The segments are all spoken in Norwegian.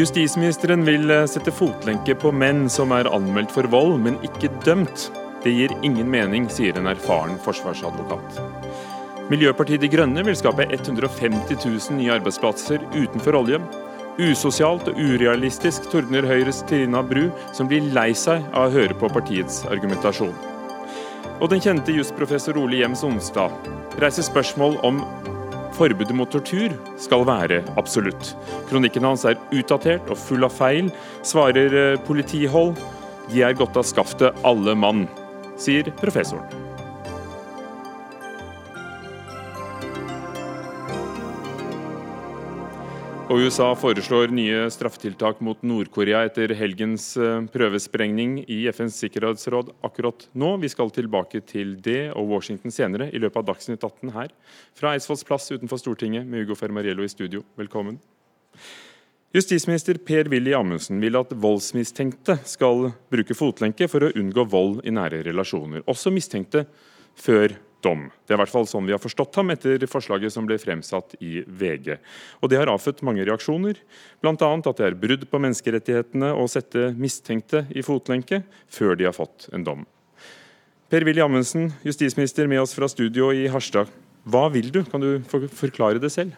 Justisministeren vil eh, sette fotlenke på menn som er anmeldt for vold, men ikke dømt. Det gir ingen mening, sier en erfaren forsvarsadvokat. Miljøpartiet De Grønne vil skape 150 000 nye arbeidsplasser utenfor olje. Usosialt og urealistisk, tordner Høyres Trina Bru, som blir lei seg av å høre på partiets argumentasjon. Og den kjente jusprofessor Ole Jems Onsdag reiser spørsmål om forbudet mot tortur skal være absolutt. Kronikken hans er utdatert og full av feil, svarer eh, politihold. De er godt av skaftet alle mann, sier professoren. Og USA foreslår nye straffetiltak mot Nord-Korea etter helgens eh, prøvesprengning i FNs sikkerhetsråd akkurat nå. Vi skal tilbake til det og Washington senere i løpet av Dagsnytt 18 her fra Eidsvolls plass utenfor Stortinget med Hugo Fermariello i studio. Velkommen. Justisminister Per-Willy Amundsen vil at voldsmistenkte skal bruke fotlenke for å unngå vold i nære relasjoner, også mistenkte før dom. Det er i hvert fall sånn vi har forstått ham etter forslaget som ble fremsatt i VG. Og Det har avfødt mange reaksjoner, bl.a. at det er brudd på menneskerettighetene å sette mistenkte i fotlenke før de har fått en dom. Per-Willy Amundsen, justisminister med oss fra studio i Harstad. Hva vil du? Kan du forklare det selv?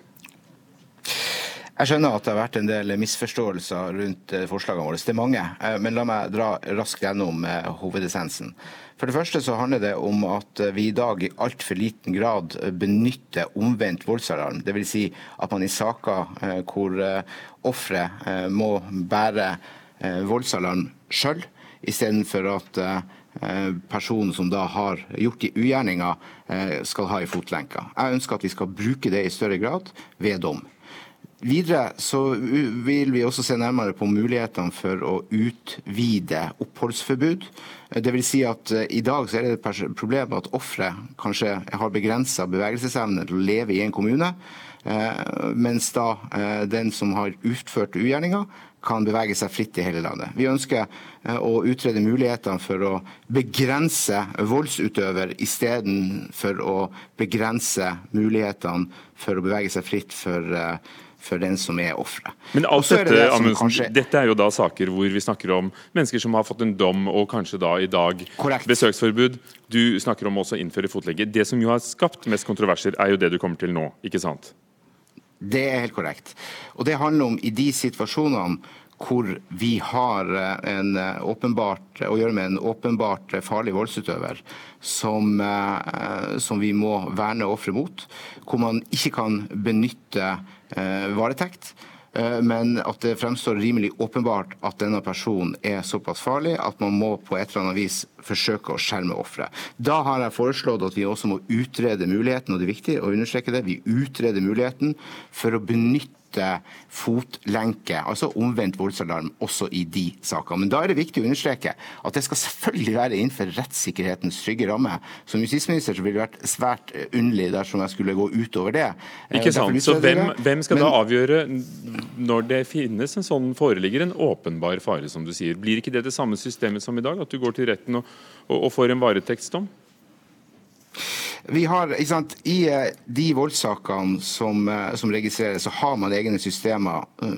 Jeg skjønner at det har vært en del misforståelser rundt eh, forslagene våre. Det er mange, eh, men la meg dra raskt gjennom eh, hovedessensen. For det første så handler det om at vi i dag i altfor liten grad benytter omvendt voldsalarm. Dvs. Si at man i saker hvor offeret må bære voldsalarm sjøl, istedenfor at personen som da har gjort de ugjerninga, skal ha i fotlenka. Jeg ønsker at vi skal bruke det i større grad ved dom. Videre så vil vi også se nærmere på mulighetene for å utvide oppholdsforbud. Vil si at eh, I dag så er det et problem at ofre kanskje har begrensa bevegelsesevne til å leve i en kommune, eh, mens da eh, den som har utført ugjerninga, kan bevege seg fritt i hele landet. Vi ønsker å utrede mulighetene for å begrense voldsutøver istedenfor å begrense mulighetene for å bevege seg fritt for for den som er offeret. Men alt dette, det Amundsen, kanskje... dette er jo da saker hvor vi snakker om mennesker som har fått en dom og kanskje da i dag Korrekt. besøksforbud. Du snakker om også å innføre fotlege. Det som jo har skapt mest kontroverser, er jo det du kommer til nå, ikke sant? Det er helt korrekt. Og det handler om i de situasjonene hvor vi har eh, en eh, åpenbart, å gjøre med en åpenbart farlig voldsutøver som, eh, som vi må verne offeret mot, hvor man ikke kan benytte varetekt. Eh, men at det fremstår rimelig åpenbart at denne personen er såpass farlig at man må på et eller annet vis forsøke å skjerme offeret. Da har jeg foreslått at vi også må utrede muligheten, og det er viktig å understreke det, vi utreder muligheten for å benytte fotlenke, altså omvendt voldsalarm, også i de sakene. Men da er det viktig å understreke at det skal selvfølgelig være innenfor rettssikkerhetens trygge ramme. Som justisminister så ville det vært svært underlig dersom jeg skulle gå utover det. Ikke sant. Så hvem, hvem skal Men, da avgjøre når det finnes en sånn foreligger en åpenbar fare, som du sier? Blir ikke det det samme systemet som i dag, at du går til retten og, og, og får en varetektsdom? Vi har, sant, I eh, de voldssakene som, eh, som, registreres, så har man egne systemer. Eh,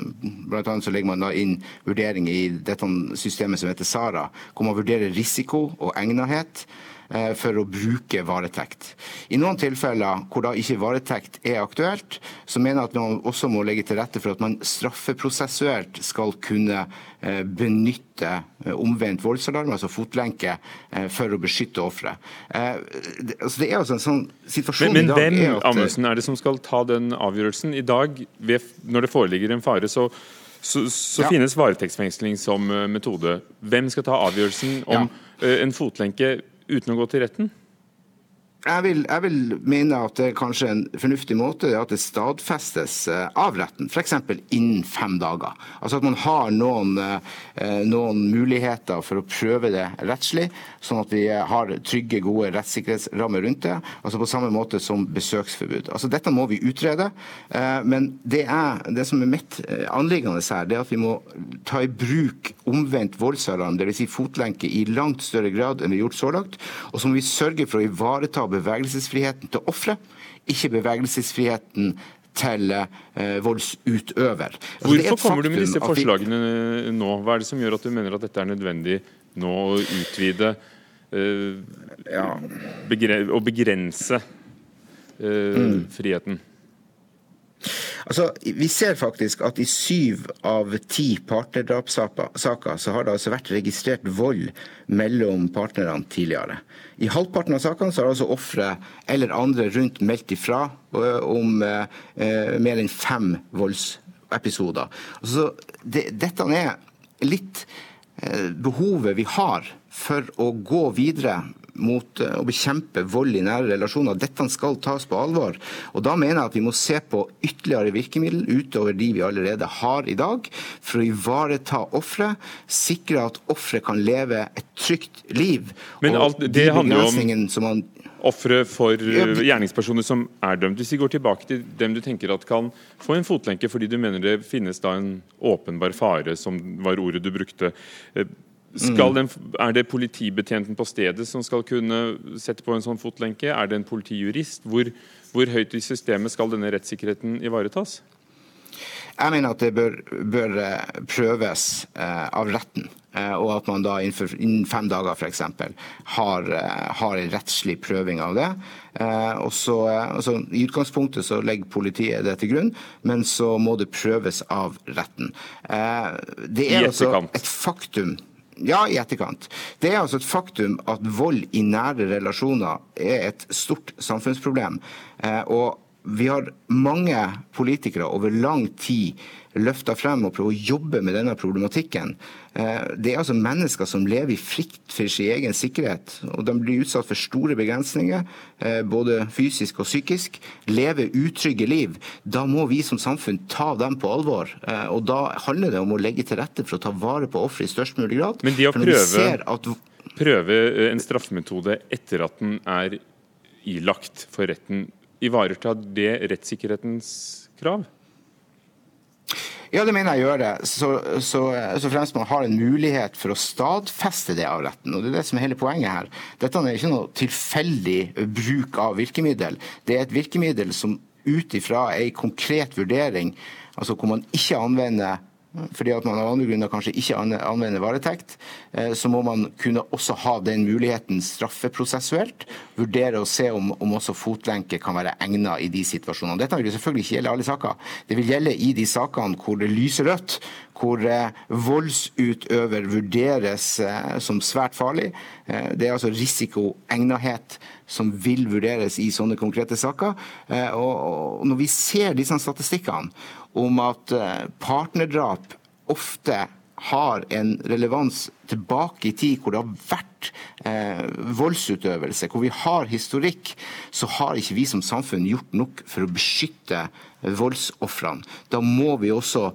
blant annet så legger man da inn vurdering i dette systemet som heter SARA, hvor man vurderer risiko og egnethet. Eh, for å bruke varetekt. I noen tilfeller hvor da ikke varetekt er aktuelt, så mener jeg at man også må legge til rette for at man straffeprosessuelt skal kunne eh, benytte eh, omvendt voldsalarm, altså fotlenke, for å beskytte offeret. Altså det er altså en sånn situasjon men, men i dag Men hvem Amundsen, er det som skal ta den avgjørelsen? I dag, når det foreligger en fare, så så, så ja. finnes varetektsfengsling som metode. Hvem skal ta avgjørelsen om ja. en fotlenke uten å gå til retten? Jeg vil, jeg vil, mene at det er kanskje en fornuftig måte at det stadfestes eh, av retten, f.eks. innen fem dager. Altså At man har noen, eh, noen, muligheter for å prøve det rettslig, sånn at vi har trygge, gode rettssikkerhetsrammer rundt det. altså På samme måte som besøksforbud. Altså Dette må vi utrede. Eh, men det, er, det som er mitt anliggende her, det er at vi må ta i bruk omvendt voldsalarm, dvs. Si fotlenke, i langt større grad enn vi har gjort så langt. Og så må vi sørge for å ivareta bevegelsesfriheten til offeret, ikke bevegelsesfriheten til eh, voldsutøver. Altså, Hvorfor kommer du med disse forslagene vi... nå? Hva er det som gjør at du mener at dette er nødvendig nå å utvide eh, ja. begre og begrense eh, mm. friheten? Altså, Vi ser faktisk at i syv av ti partnerdrapssaker så har det altså vært registrert vold mellom partnerne tidligere. I halvparten av sakene så har altså ofre eller andre rundt meldt ifra om eh, mer enn fem voldsepisoder. Altså, det, dette er litt eh, behovet vi har for å gå videre mot eh, å bekjempe vold i nære relasjoner. Dette skal tas på alvor. Og Da mener jeg at vi må se på ytterligere virkemiddel utover de vi allerede har i dag, for å ivareta ofre, sikre at ofre kan leve et trygt liv. Men alt, det handler om ofre for eh, gjerningspersoner som er dømt. Hvis vi går tilbake til dem du tenker at kan få en fotlenke fordi du mener det finnes da en åpenbar fare, som var ordet du brukte. Mm. Den, er det politibetjenten på stedet som skal kunne sette på en sånn fotlenke? Er det en politijurist? Hvor, hvor høyt i systemet skal denne rettssikkerheten ivaretas? Jeg mener at det bør, bør eh, prøves eh, av retten. Eh, og at man da innen fem dager f.eks. Har, har en rettslig prøving av det. Og så, altså, I utgangspunktet så legger politiet det til grunn, men så må det prøves av retten. Det er altså et faktum ja, i etterkant. Det er altså et faktum at vold i nære relasjoner er et stort samfunnsproblem. Eh, og vi har mange politikere over lang tid løfta frem og prøve å jobbe med denne problematikken. Eh, det er altså mennesker som lever i frykt for sin egen sikkerhet. og De blir utsatt for store begrensninger, eh, både fysisk og psykisk. Lever utrygge liv. Da må vi som samfunn ta dem på alvor. Eh, og Da handler det om å legge til rette for å ta vare på offeret i størst mulig grad. Men de å prøve, prøve en straffemetode etter at den er ilagt for retten, ivaretar det rettssikkerhetens krav? Ja, det mener jeg gjør det. Så, så, så, fremst man har en mulighet for å stadfeste det av retten. og Det er det som er hele poenget her. Dette er ikke noe tilfeldig bruk av virkemiddel. Det er et virkemiddel som ut ifra ei konkret vurdering, altså hvor man ikke anvender fordi at man av andre grunner kanskje ikke anvender varetekt, eh, så må man kunne også ha den muligheten straffeprosessuelt. Vurdere å se om, om også fotlenke kan være egnet i de situasjonene. Dette vil selvfølgelig ikke gjelde alle saker. Det vil gjelde i de sakene hvor det lyser rødt, hvor eh, voldsutøver vurderes eh, som svært farlig. Det er altså risikoegnethet som vil vurderes i sånne konkrete saker. Og når vi ser disse statistikkene om at eh, partnerdrap ofte har en relevans tilbake i tid hvor det har vært eh, voldsutøvelse, hvor vi har historikk, så har ikke vi som samfunn gjort nok for å beskytte voldsofrene. Da må vi også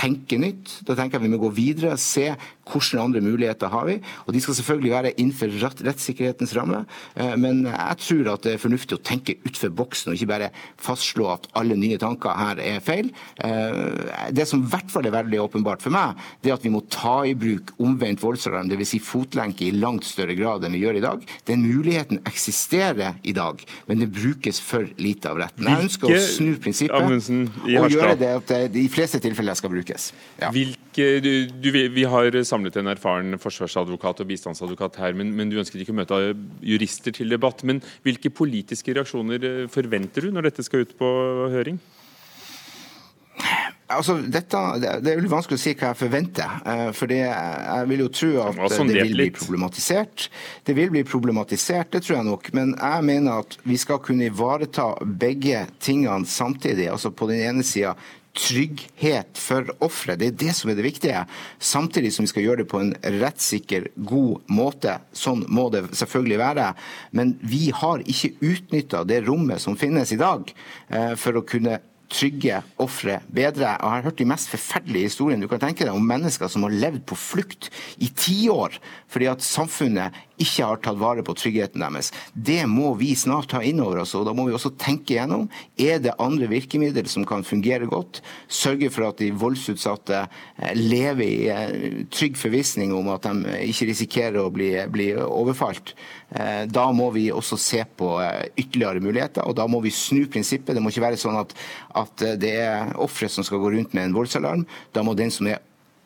tenke nytt. Da tenker jeg vi må gå videre, og se hvilke andre muligheter har vi. Og de skal selvfølgelig være innenfor rettssikkerhetens ramme. Eh, men jeg tror at det er fornuftig å tenke utenfor boksen, og ikke bare fastslå at alle nye tanker her er feil. Eh, det som i hvert fall er veldig åpenbart for meg, det er at vi må ta i bruk omvendt voldsalarm, dvs. Si fotlenke i langt større grad enn vi gjør i dag. Den muligheten eksisterer i dag, men det brukes for lite av retten. Jeg ønsker å snu prinsippet og gjøre det at det i fleste tilfeller skal brukes. Ja. Hvilke, du, du, vi har samlet en erfaren forsvarsadvokat og bistandsadvokat her, men, men, du ønsket ikke å møte jurister til debatt. Men hvilke politiske reaksjoner eh, forventer du når dette skal ut på høring? Altså, dette, det er veldig vanskelig å si hva jeg forventer. Eh, for jeg vil jo tro at det vil bli problematisert. Det vil bli problematisert, det tror jeg nok. Men jeg mener at vi skal kunne ivareta begge tingene samtidig. Altså på den ene sida trygghet for offeret. Det er det som er det viktige. Samtidig som vi skal gjøre det på en rettssikker, god måte. Sånn må det selvfølgelig være. Men vi har ikke utnytta det rommet som finnes i dag, eh, for å kunne trygge ofre bedre. Og jeg har hørt de mest forferdelige historiene du kan tenke deg om mennesker som har levd på flukt i tiår fordi at samfunnet ikke har tatt vare på tryggheten deres. Det må vi snart ta inn over oss, og da må vi også tenke gjennom er det andre virkemidler som kan fungere godt. Sørge for at de voldsutsatte eh, lever i eh, trygg forvissning om at de ikke risikerer å bli, bli overfalt. Da må vi også se på ytterligere muligheter, og da må vi snu prinsippet. Det må ikke være sånn at, at det er offeret som skal gå rundt med en voldsalarm. Da må den som er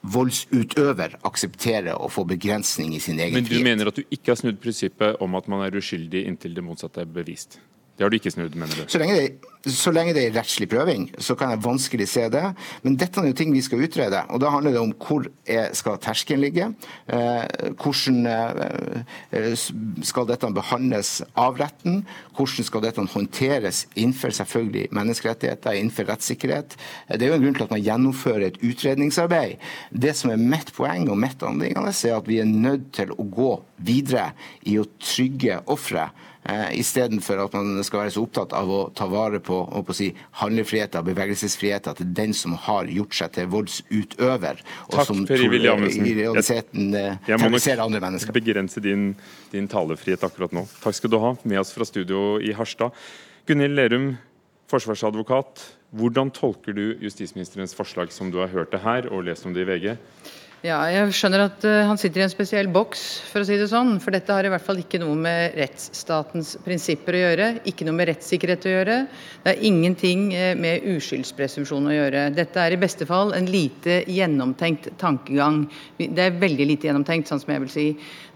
voldsutøver akseptere å få begrensning i sin egen frihet. Men du mener at du ikke har snudd prinsippet om at man er uskyldig inntil det motsatte er bevist? Det har du ikke snudd, mener du? Så lenge, det, så lenge det er rettslig prøving, så kan jeg vanskelig se det. Men dette er jo ting vi skal utrede. Og da handler det om hvor skal terskelen ligge. Eh, hvordan eh, skal dette behandles av retten? Hvordan skal dette håndteres innenfor selvfølgelig menneskerettigheter, innenfor rettssikkerhet? Det er jo en grunn til at man gjennomfører et utredningsarbeid. Det som er mitt poeng og mitt anliggende, er at vi er nødt til å gå videre i å trygge offeret eh, istedenfor at man skal være så opptatt av å ta vare på, på si, handlefriheten og bevegelsesfriheten til den som har gjort seg til voldsutøver, og Takk, som Amundsen. i realiteten eh, terroriserer andre mennesker. begrense din, din talefrihet akkurat nå. Takk skal du ha, med oss fra studio i Harstad. Gunhild Lerum, forsvarsadvokat. Hvordan tolker du justisministerens forslag som du har hørt det her og lest om det i VG? Ja, jeg skjønner at uh, han sitter i en spesiell boks, for å si det sånn. For dette har i hvert fall ikke noe med rettsstatens prinsipper å gjøre. Ikke noe med rettssikkerhet å gjøre. Det er ingenting uh, med uskyldspresumpsjon å gjøre. Dette er i beste fall en lite gjennomtenkt tankegang. Det er veldig lite gjennomtenkt, sånn som jeg vil si.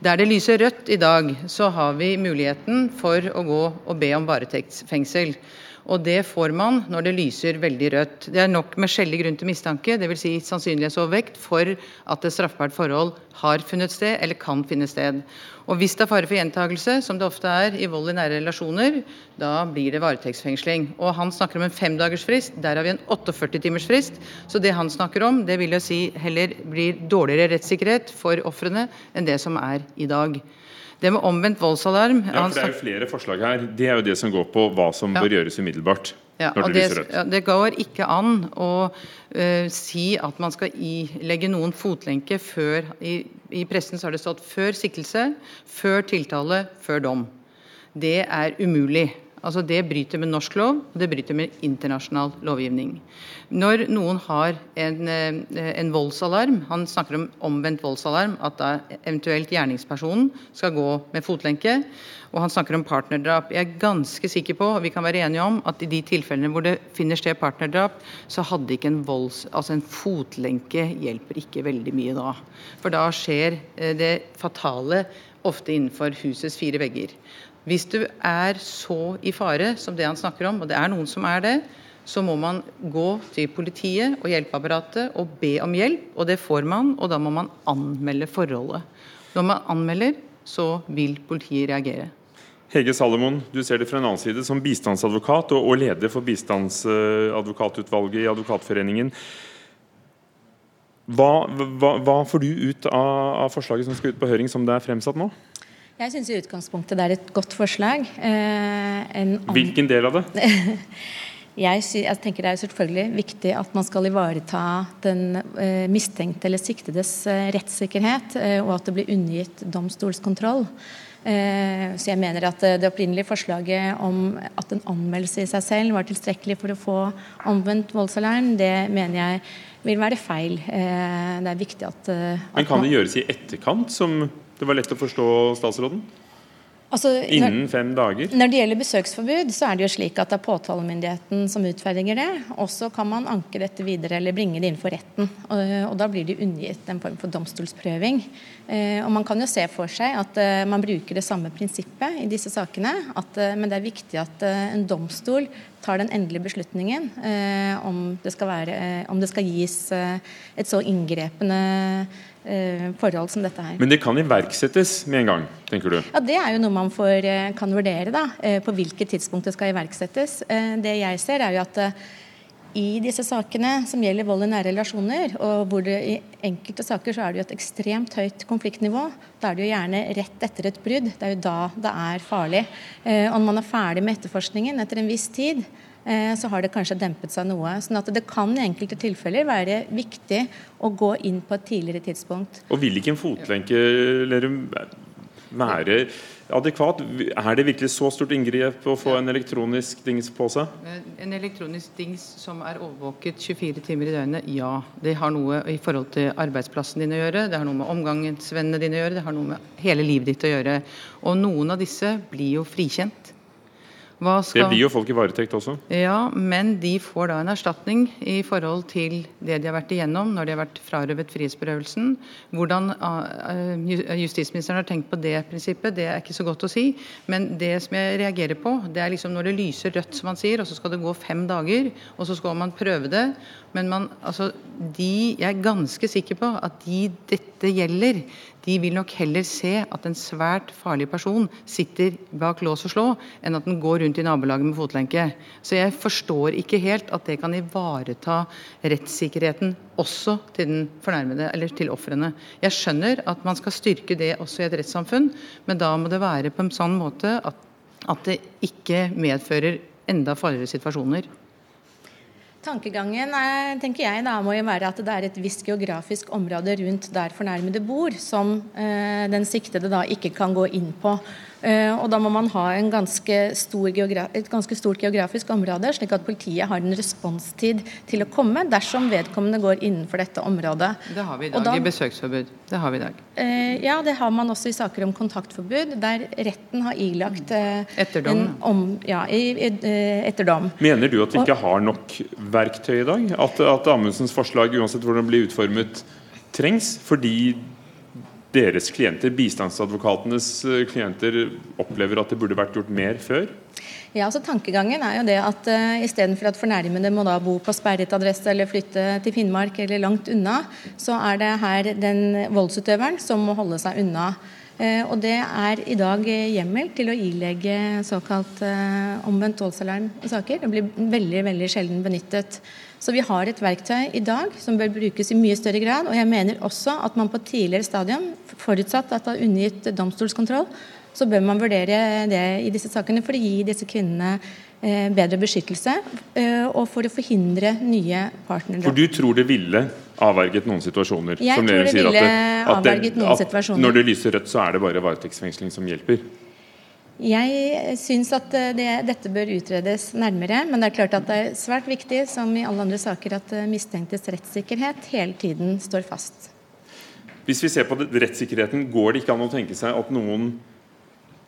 Der det lyser rødt i dag, så har vi muligheten for å gå og be om varetektsfengsel. Og det får man når det lyser veldig rødt. Det er nok med skjellig grunn til mistanke, dvs. Si sannsynlighetsovervekt, for at et straffbart forhold har funnet sted eller kan finne sted. Og hvis det er fare for gjentagelse, som det ofte er i vold i nære relasjoner, da blir det varetektsfengsling. Og han snakker om en femdagersfrist, der har vi en 48-timersfrist. Så det han snakker om, det vil jeg si heller blir dårligere rettssikkerhet for ofrene enn det som er i dag. Det med omvendt voldsalarm Ja, for Det er jo flere forslag her. Det er jo det som går på hva som ja. bør gjøres umiddelbart. Ja, og det, det, går ikke an å uh, si at man skal ilegge noen fotlenke før i, I pressen så har det stått før siktelse, før tiltale, før dom. Det er umulig. Altså Det bryter med norsk lov, og det bryter med internasjonal lovgivning. Når noen har en, eh, en, voldsalarm, han snakker om omvendt voldsalarm, at da eventuelt gjerningspersonen skal gå med fotlenke, og han snakker om partnerdrap. Jeg er ganske sikker på, og vi kan være enige om, at i de tilfellene hvor det finner sted partnerdrap, så hadde ikke en volds... Altså en fotlenke hjelper ikke veldig mye da. For da skjer eh, det fatale ofte innenfor husets fire vegger. Hvis du er så i fare som det han snakker om, og det er noen som er det, så må man gå til politiet og hjelpeapparatet og be om hjelp. Og det får man, og da må man anmelde forholdet. Når man anmelder, så vil politiet reagere. Hege Salomon, du ser det fra en annen side som bistandsadvokat og, leder for bistandsadvokatutvalget i Advokatforeningen. Hva, hva, hva, får du ut av, av forslaget som skal ut på høring som det er fremsatt nå? Jeg syns i utgangspunktet det er et godt forslag. Eh, Hvilken del av det? jeg, jeg, tenker Det er selvfølgelig viktig at man skal ivareta den eh, mistenkte eller siktedes eh, rettssikkerhet, eh, og at det blir undergitt domstolskontroll. Eh, så jeg mener at det opprinnelige forslaget om at en anmeldelse i seg selv var tilstrekkelig for å få omvendt voldsalarm, det mener jeg vil være feil. Eh, det er viktig at, at Men kan det gjøres i etterkant, som det var lett å forstå statsråden? Altså, Innen fem dager? Når det gjelder besøksforbud, så er det jo slik at det er påtalemyndigheten som utferdiger det. Og så kan man anke dette videre eller bringe det inn for retten. Og, og, da blir det undergitt en form for domstolsprøving. Eh, og man kan jo se for seg at eh, man bruker det samme prinsippet i disse sakene. At, eh, men det er viktig at eh, en domstol tar den endelige beslutningen eh, om det, være, eh, om, det skal gis et så inngrepende forhold som dette her. Men det kan iverksettes med en gang, tenker du? Ja, Det er jo noe man får, eh, kan vurdere, da. Eh, på hvilket tidspunkt det skal iverksettes. Det jeg ser, er jo at i disse sakene som gjelder vold i nære relasjoner, og hvor det i enkelte saker så er det jo et ekstremt høyt konfliktnivå. Da er det jo gjerne rett etter et brudd. Det er jo da det er farlig. Og når man er ferdig med etterforskningen etter en viss tid, Eh, så har det kanskje dempet seg noe. sånn at det kan i enkelte tilfeller være viktig å gå inn på et tidligere tidspunkt. Og vil ikke en fotlenke Lerum, være adekvat? Er det virkelig så stort inngrep å få en elektronisk dings på seg? Eh, en elektronisk dings som er overvåket 24 timer i døgnet, ja. Det har noe i forhold til arbeidsplassen din å gjøre, det har noe med omgangsvennene dine å gjøre, det har noe med hele livet ditt å gjøre. Og noen av disse blir jo frikjent. Skal... Det blir jo folk i varetekt også? Ja, men de får da en erstatning i forhold til det de har vært igjennom når de har vært frarøvet frihetsberøvelsen. Hvordan uh, justisministeren har tenkt på det prinsippet, det er ikke så godt å si. Men det som jeg reagerer på, det er liksom når det lyser rødt, som man sier, og så skal det gå fem dager, og så skal man prøve det. Men man, altså, de, jeg er ganske sikker på at de dette gjelder, de vil nok heller se at en svært farlig person sitter bak lås og slå, enn at den går rundt i nabolaget med fotlenke. Så jeg forstår ikke helt at det kan ivareta rettssikkerheten også til den fornærmede, eller til ofrene. Jeg skjønner at man skal styrke det også i et rettssamfunn, men da må det være på en sånn måte at, at det ikke medfører enda farligere situasjoner. Tankegangen er, tenker jeg da, må jo være at det er et visst geografisk område rundt der fornærmede bor, som eh, den siktede da ikke kan gå inn på. Eh, og Da må man ha ganske et ganske stort geografisk område, slik at politiet har en responstid til å komme dersom vedkommende går innenfor dette området. Det har vi i dag da, i besøksforbud. Det har vi i dag. Eh, ja, det har man også i saker om kontaktforbud, der retten har ilagt eh, Etter dom. Om, ja, i, etter dom. Mener du at vi ikke har nok verktøy i dag? At, at Amundsens forslag, uansett hvordan det blir utformet, trengs? Fordi deres klienter, bistandsadvokatenes eh, klienter, opplever at det burde vært gjort mer før? Ja, altså Tankegangen er jo det at uh, istedenfor at fornærmede må da bo på sperret adresse eller flytte til Finnmark eller langt unna, så er det her den voldsutøveren som må holde seg unna. Uh, og Det er i dag hjemmel til å ilegge såkalt uh, omvendt voldsalarm i saker. Det blir veldig veldig sjelden benyttet. Så vi har et verktøy i dag som bør brukes i mye større grad. Og jeg mener også at man på tidligere stadium, forutsatt at det er undergitt domstolskontroll, så bør man vurdere det i disse sakene for å gi disse kvinnene eh, bedre beskyttelse eh, og for å forhindre nye partnerdrap. For du tror det ville avverget noen situasjoner? Jeg tror det ville avverget noen situasjoner. Når det lyser rødt, så er det bare varetektsfengsling som hjelper? Jeg syns at eh, det, dette bør utredes nærmere, men det er klart at det er svært viktig som i alle andre saker, at eh, mistenktes rettssikkerhet hele tiden står fast. Hvis vi ser på rettssikkerheten, går det ikke an å tenke seg at noen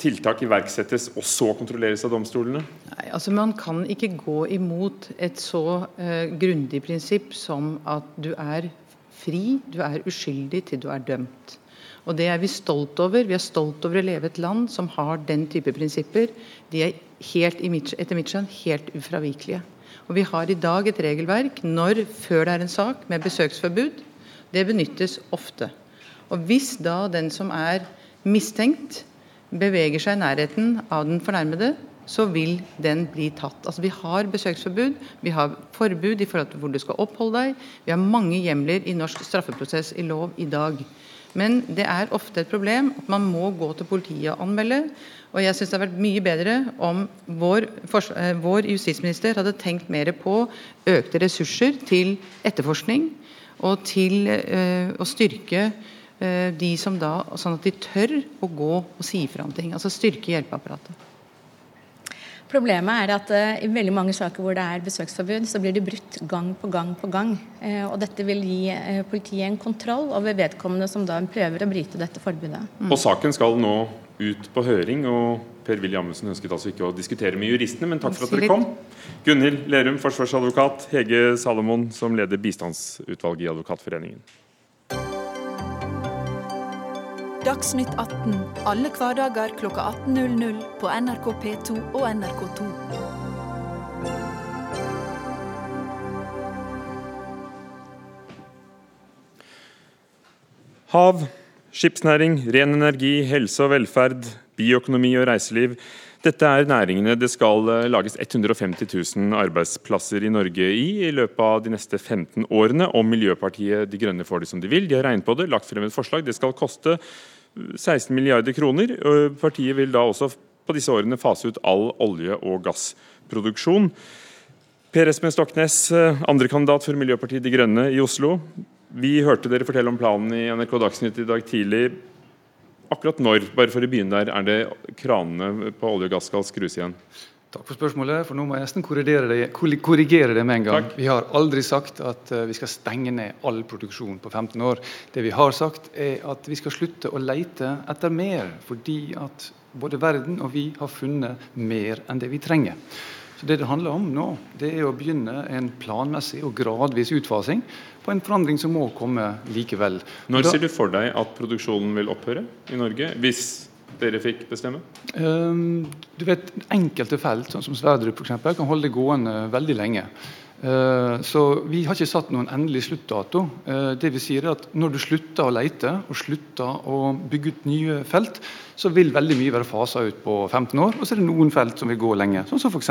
tiltak iverksettes og så kontrolleres av domstolene? Nei, altså Man kan ikke gå imot et så uh, grundig prinsipp som at du er fri, du er uskyldig til du er dømt. Og det er vi stolt over. Vi er stolt over å leve et land som har den type prinsipper. De er helt, etter mitt skjønn helt ufravikelige. Og vi har i dag et regelverk når, før det er en sak med besøksforbud. Det benyttes ofte. Og hvis da den som er mistenkt, beveger seg i nærheten av den fornærmede, så vil den bli tatt. Altså Vi har besøksforbud, vi har forbud i forhold til hvor du skal oppholde deg. Vi har mange hjemler i norsk straffeprosess i lov i dag. Men det er ofte et problem at man må gå til politiet og anmelde. Og jeg syns det hadde vært mye bedre om vår, eh, vår, justisminister hadde tenkt mer på økte ressurser til etterforskning og til uh, å styrke de som da Sånn at de tør å gå og si fra om ting. Altså styrke hjelpeapparatet. Problemet er at uh, i veldig mange saker hvor det er besøksforbud, så blir det brutt gang på gang på gang. Uh, og dette vil gi uh, politiet en kontroll over vedkommende som da prøver å bryte dette forbudet. Mm. Og Saken skal nå ut på høring, og Per-Willy Amundsen ønsket altså ikke å diskutere med juristene, men takk for at dere kom. Gunhild Lerum, forsvarsadvokat. Hege Salomon, som leder bistandsutvalget i Advokatforeningen. Dagsnytt 18 alle hverdager kl 18.00 på NRK P2 og NRK2. Hav, skipsnæring, ren energi, helse og velferd, bioøkonomi og reiseliv. Dette er næringene det skal eh, lages 150 000 arbeidsplasser i Norge i i løpet av de neste 15 årene, om Miljøpartiet De Grønne får det som de vil. De har regnet på det, lagt frem et forslag. Det skal koste 16 milliarder kroner. Partiet vil da også på disse årene fase ut all olje- og gassproduksjon. Per Espen Stoknes, eh, andrekandidat for Miljøpartiet De Grønne i Oslo. Vi hørte dere fortelle om planen i NRK Dagsnytt i dag tidlig. Akkurat når, bare for å begynne der, er det kranene på olje og gass skal skrus igjen? Takk for spørsmålet, for nå må jeg nesten korrigere det, korrigere det med en gang. Takk. Vi har aldri sagt at eh, vi skal stenge ned all produksjon på 15 år. Det vi har sagt, er at vi skal slutte å leite etter mer, fordi at både verden og vi har funnet mer enn det vi trenger. Så Det det handler om nå, det er å begynne en planmessig og gradvis utfasing på en forandring som må komme likevel. Når Da- ser du for deg at produksjonen vil opphøre i Norge, hvis dere fikk bestemme? Ehm, du vet, Enkelte felt, sånn som Sverdrup for eksempel, kan holde det gående veldig lenge. Eh, så Vi har ikke satt noen endelig sluttdato. Eh, det vi sier er at Når du slutter å lete og slutter å bygge ut nye felt, så vil veldig mye være fasa ut på 15 år. Og så er det noen felt som vil gå lenge, sånn som f.eks.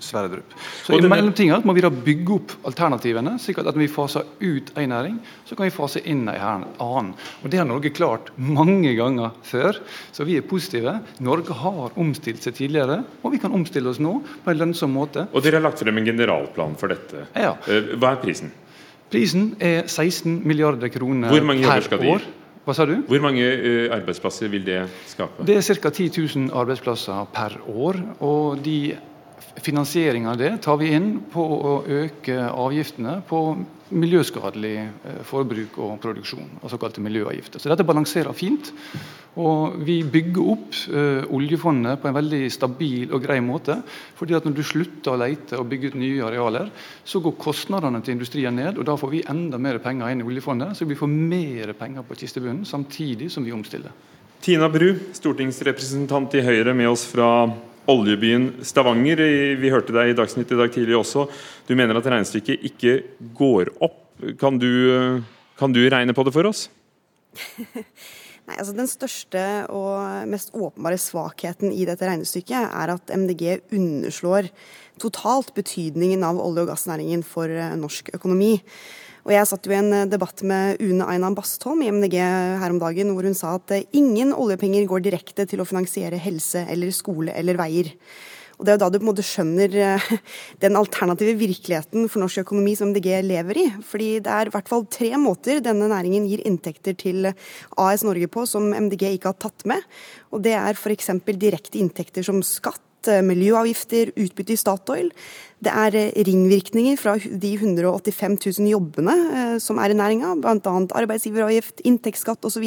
Sverdrup. Så I mellomtida må vi da bygge opp alternativene, slik at når vi faser ut en næring, så kan vi fase inn en annen. Og Det har Norge klart mange ganger før, så vi er positive. Norge har omstilt seg tidligere, og vi kan omstille oss nå på en lønnsom måte. Og dere har lagt frem en generalplan for dette. Ja. Eh, Hva er prisen? Prisen er 16 milliarder kroner Hvor mange per skal år. Hva sa du? Hvor mange eh, arbeidsplasser vil det skape? Det er ca. 10 000 arbeidsplasser per år. og de Finansieringa av det tar vi inn på å øke avgiftene på miljøskadelig eh, forbruk og produksjon, og såkalte miljøavgifter. Så dette balanserer fint. Og vi bygger opp eh, oljefondet på en veldig stabil og grei måte. fordi at når du slutter å lete og bygge ut nye arealer, så går kostnadene til industrien ned, og da får vi enda mer penger inn i oljefondet, så vi får mer penger på kistebunnen samtidig som vi omstiller. Tina Bru, stortingsrepresentant i Høyre, med oss fra oljebyen Stavanger. Vi hørte deg i Dagsnytt i dag tidlig også. Du mener at regnestykket ikke går opp. Kan du, kan du regne på det for oss? Nei, altså Den største og mest åpenbare svakheten i dette regnestykket er at MDG underslår totalt betydningen av olje- og gassnæringen for eh, norsk økonomi. Og Jeg satt jo i en eh, debatt med Une Einan Bastholm i MDG her om dagen, hvor hun sa at eh, ingen oljepenger går direkte til å finansiere helse eller skole eller veier. Og Det er jo da du på en måte skjønner eh, den alternative virkeligheten for norsk økonomi som MDG lever i. Fordi det er i hvert fall tre måter denne næringen gir inntekter til AS Norge på som MDG ikke har tatt med. Og Det er f.eks. direkte inntekter som skatt, eh, miljøavgifter, utbytte i Statoil. Det er eh, ringvirkninger fra de 185 000 jobbene eh, som er i næringa, bl.a. arbeidsgiveravgift, inntektsskatt osv.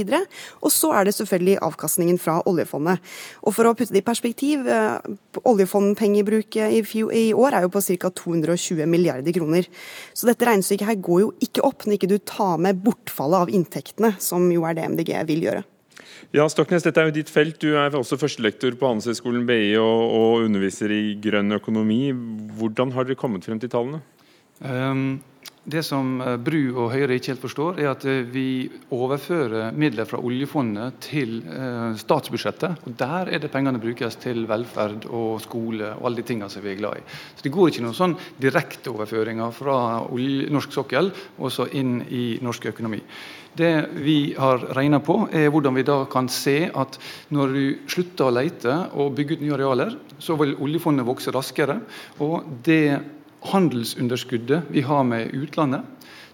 Og så er det selvfølgelig avkastningen fra oljefondet. Og For å putte det i perspektiv, oljefondpengebruket i år er jo på ca. 220 milliarder kroner. Så dette regnestykket her går jo ikke opp når ikke du tar med bortfallet av inntektene, som jo er det MDG vil gjøre. Ja, Stoknes, dette er jo ditt felt. Du er også førstelektor på Handelshøyskolen BI og, og underviser i grønn økonomi. Hvordan har dere kommet frem til tallene? Um, det som eh, Bru og Høyre ikke helt forstår, er at eh, vi overfører midler fra oljefondet til eh, statsbudsjettet. og Der er det pengene brukes til velferd og skole og alle de tingene som vi er glad i. Så Det går ikke noen sånn direkteoverføringer fra norsk sokkel og så inn i norsk økonomi. Det vi har regna på, er hvordan vi da kan se at når du slutter å lete og bygge ut nye arealer, så vil oljefondet vokse raskere. og det handelsunderskuddet vi har med utlandet,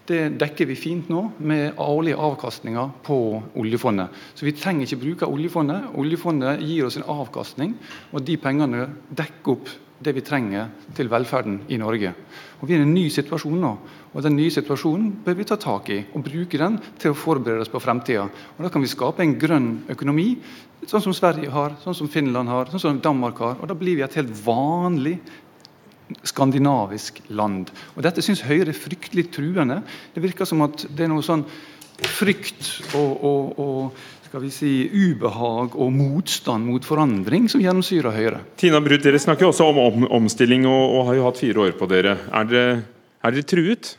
det dekker vi fint nå med årlige avkastninger på oljefondet. Så vi trenger ikke bruke oljefondet. Oljefondet gir oss en avkastning, og de pengene dekker opp det vi trenger til velferden i Norge. Og Vi er i en ny situasjon nå, og den nye situasjonen bør vi ta tak i og bruke den til å forberede oss på fremtida. Og Da kan vi skape en grønn økonomi, sånn som Sverige har, sånn som Finland har, sånn som Danmark har. Og Da blir vi et helt vanlig skandinavisk land. Og Dette syns Høyre er fryktelig truende. Det virker som at det er noe sånn frykt og, og, og skal vi si, ubehag og motstand mot forandring som gjennomsyrer Høyre. Tina Brudd, dere snakker jo også om, om omstilling og, og har jo hatt fire år på dere. Er dere, er dere truet?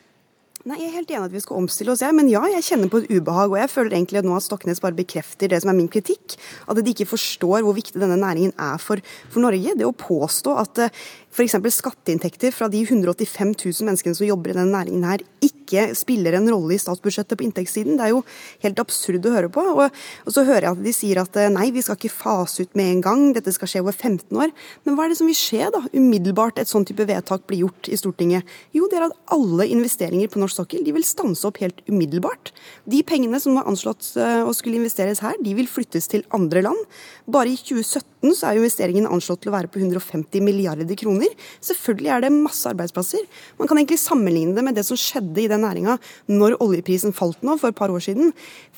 Nei, Jeg er helt enig at vi skal omstille oss, jeg. Men ja, jeg kjenner på et ubehag. Og jeg føler egentlig at nå at Stoknes bare bekrefter det som er min kritikk. At de ikke forstår hvor viktig denne næringen er for, for Norge. Det å påstå at uh, f.eks. skatteinntekter fra de 185 000 menneskene som jobber i denne næringen her, ikke spiller en rolle i statsbudsjettet på inntektssiden, det er jo helt absurd å høre på. Og, og så hører jeg at de sier at uh, nei, vi skal ikke fase ut med en gang, dette skal skje over 15 år. Men hva er det som vil skje da, umiddelbart et sånn type vedtak blir gjort i Stortinget? Jo, det er at alle investeringer på norsk sokkel, de vil stanse opp helt umiddelbart. De pengene som var anslått eh, å skulle investeres her, de vil flyttes til andre land. Bare i 2017 så er investeringen anslått til å være på 150 milliarder kroner. Selvfølgelig er det masse arbeidsplasser. Man kan egentlig sammenligne det med det som skjedde i den næringa når oljeprisen falt nå for et par år siden.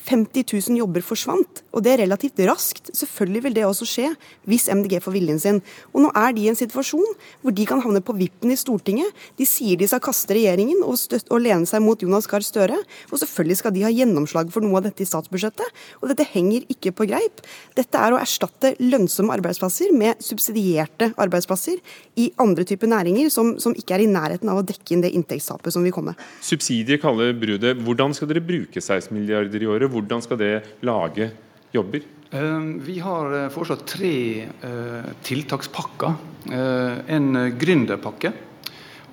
50 000 jobber forsvant, og det er relativt raskt. Selvfølgelig vil det også skje hvis MDG får viljen sin. Og nå er de i en situasjon hvor de kan havne på vippen i Stortinget. De sier de skal kaste regjeringen og, støtte, og lene seg mot Jonas Gahr Støre. Og selvfølgelig skal de ha gjennomslag for noe av dette i statsbudsjettet. Og dette henger ikke på greip. Dette er å erstatte lønnsomme arbeidsplasser med subsidierte arbeidsplasser i andre typer næringer som, som ikke er i nærheten av å dekke inn det inntektstapet som vil komme. Subsidier kaller Brudet. Hvordan skal dere bruke 16 milliarder i året? Hvordan skal det lage jobber? Eh, vi har eh, foreslått tre eh, tiltakspakker. En gründerpakke,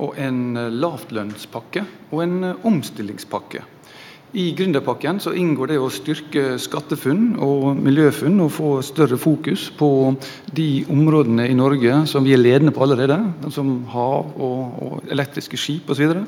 og en lavtlønnspakke og en omstillingspakke. I gründerpakken så inngår det å styrke SkatteFUNN og Miljøfunn og få større fokus på de områdene i Norge som vi er ledende på allerede, som hav og, og elektriske skip osv.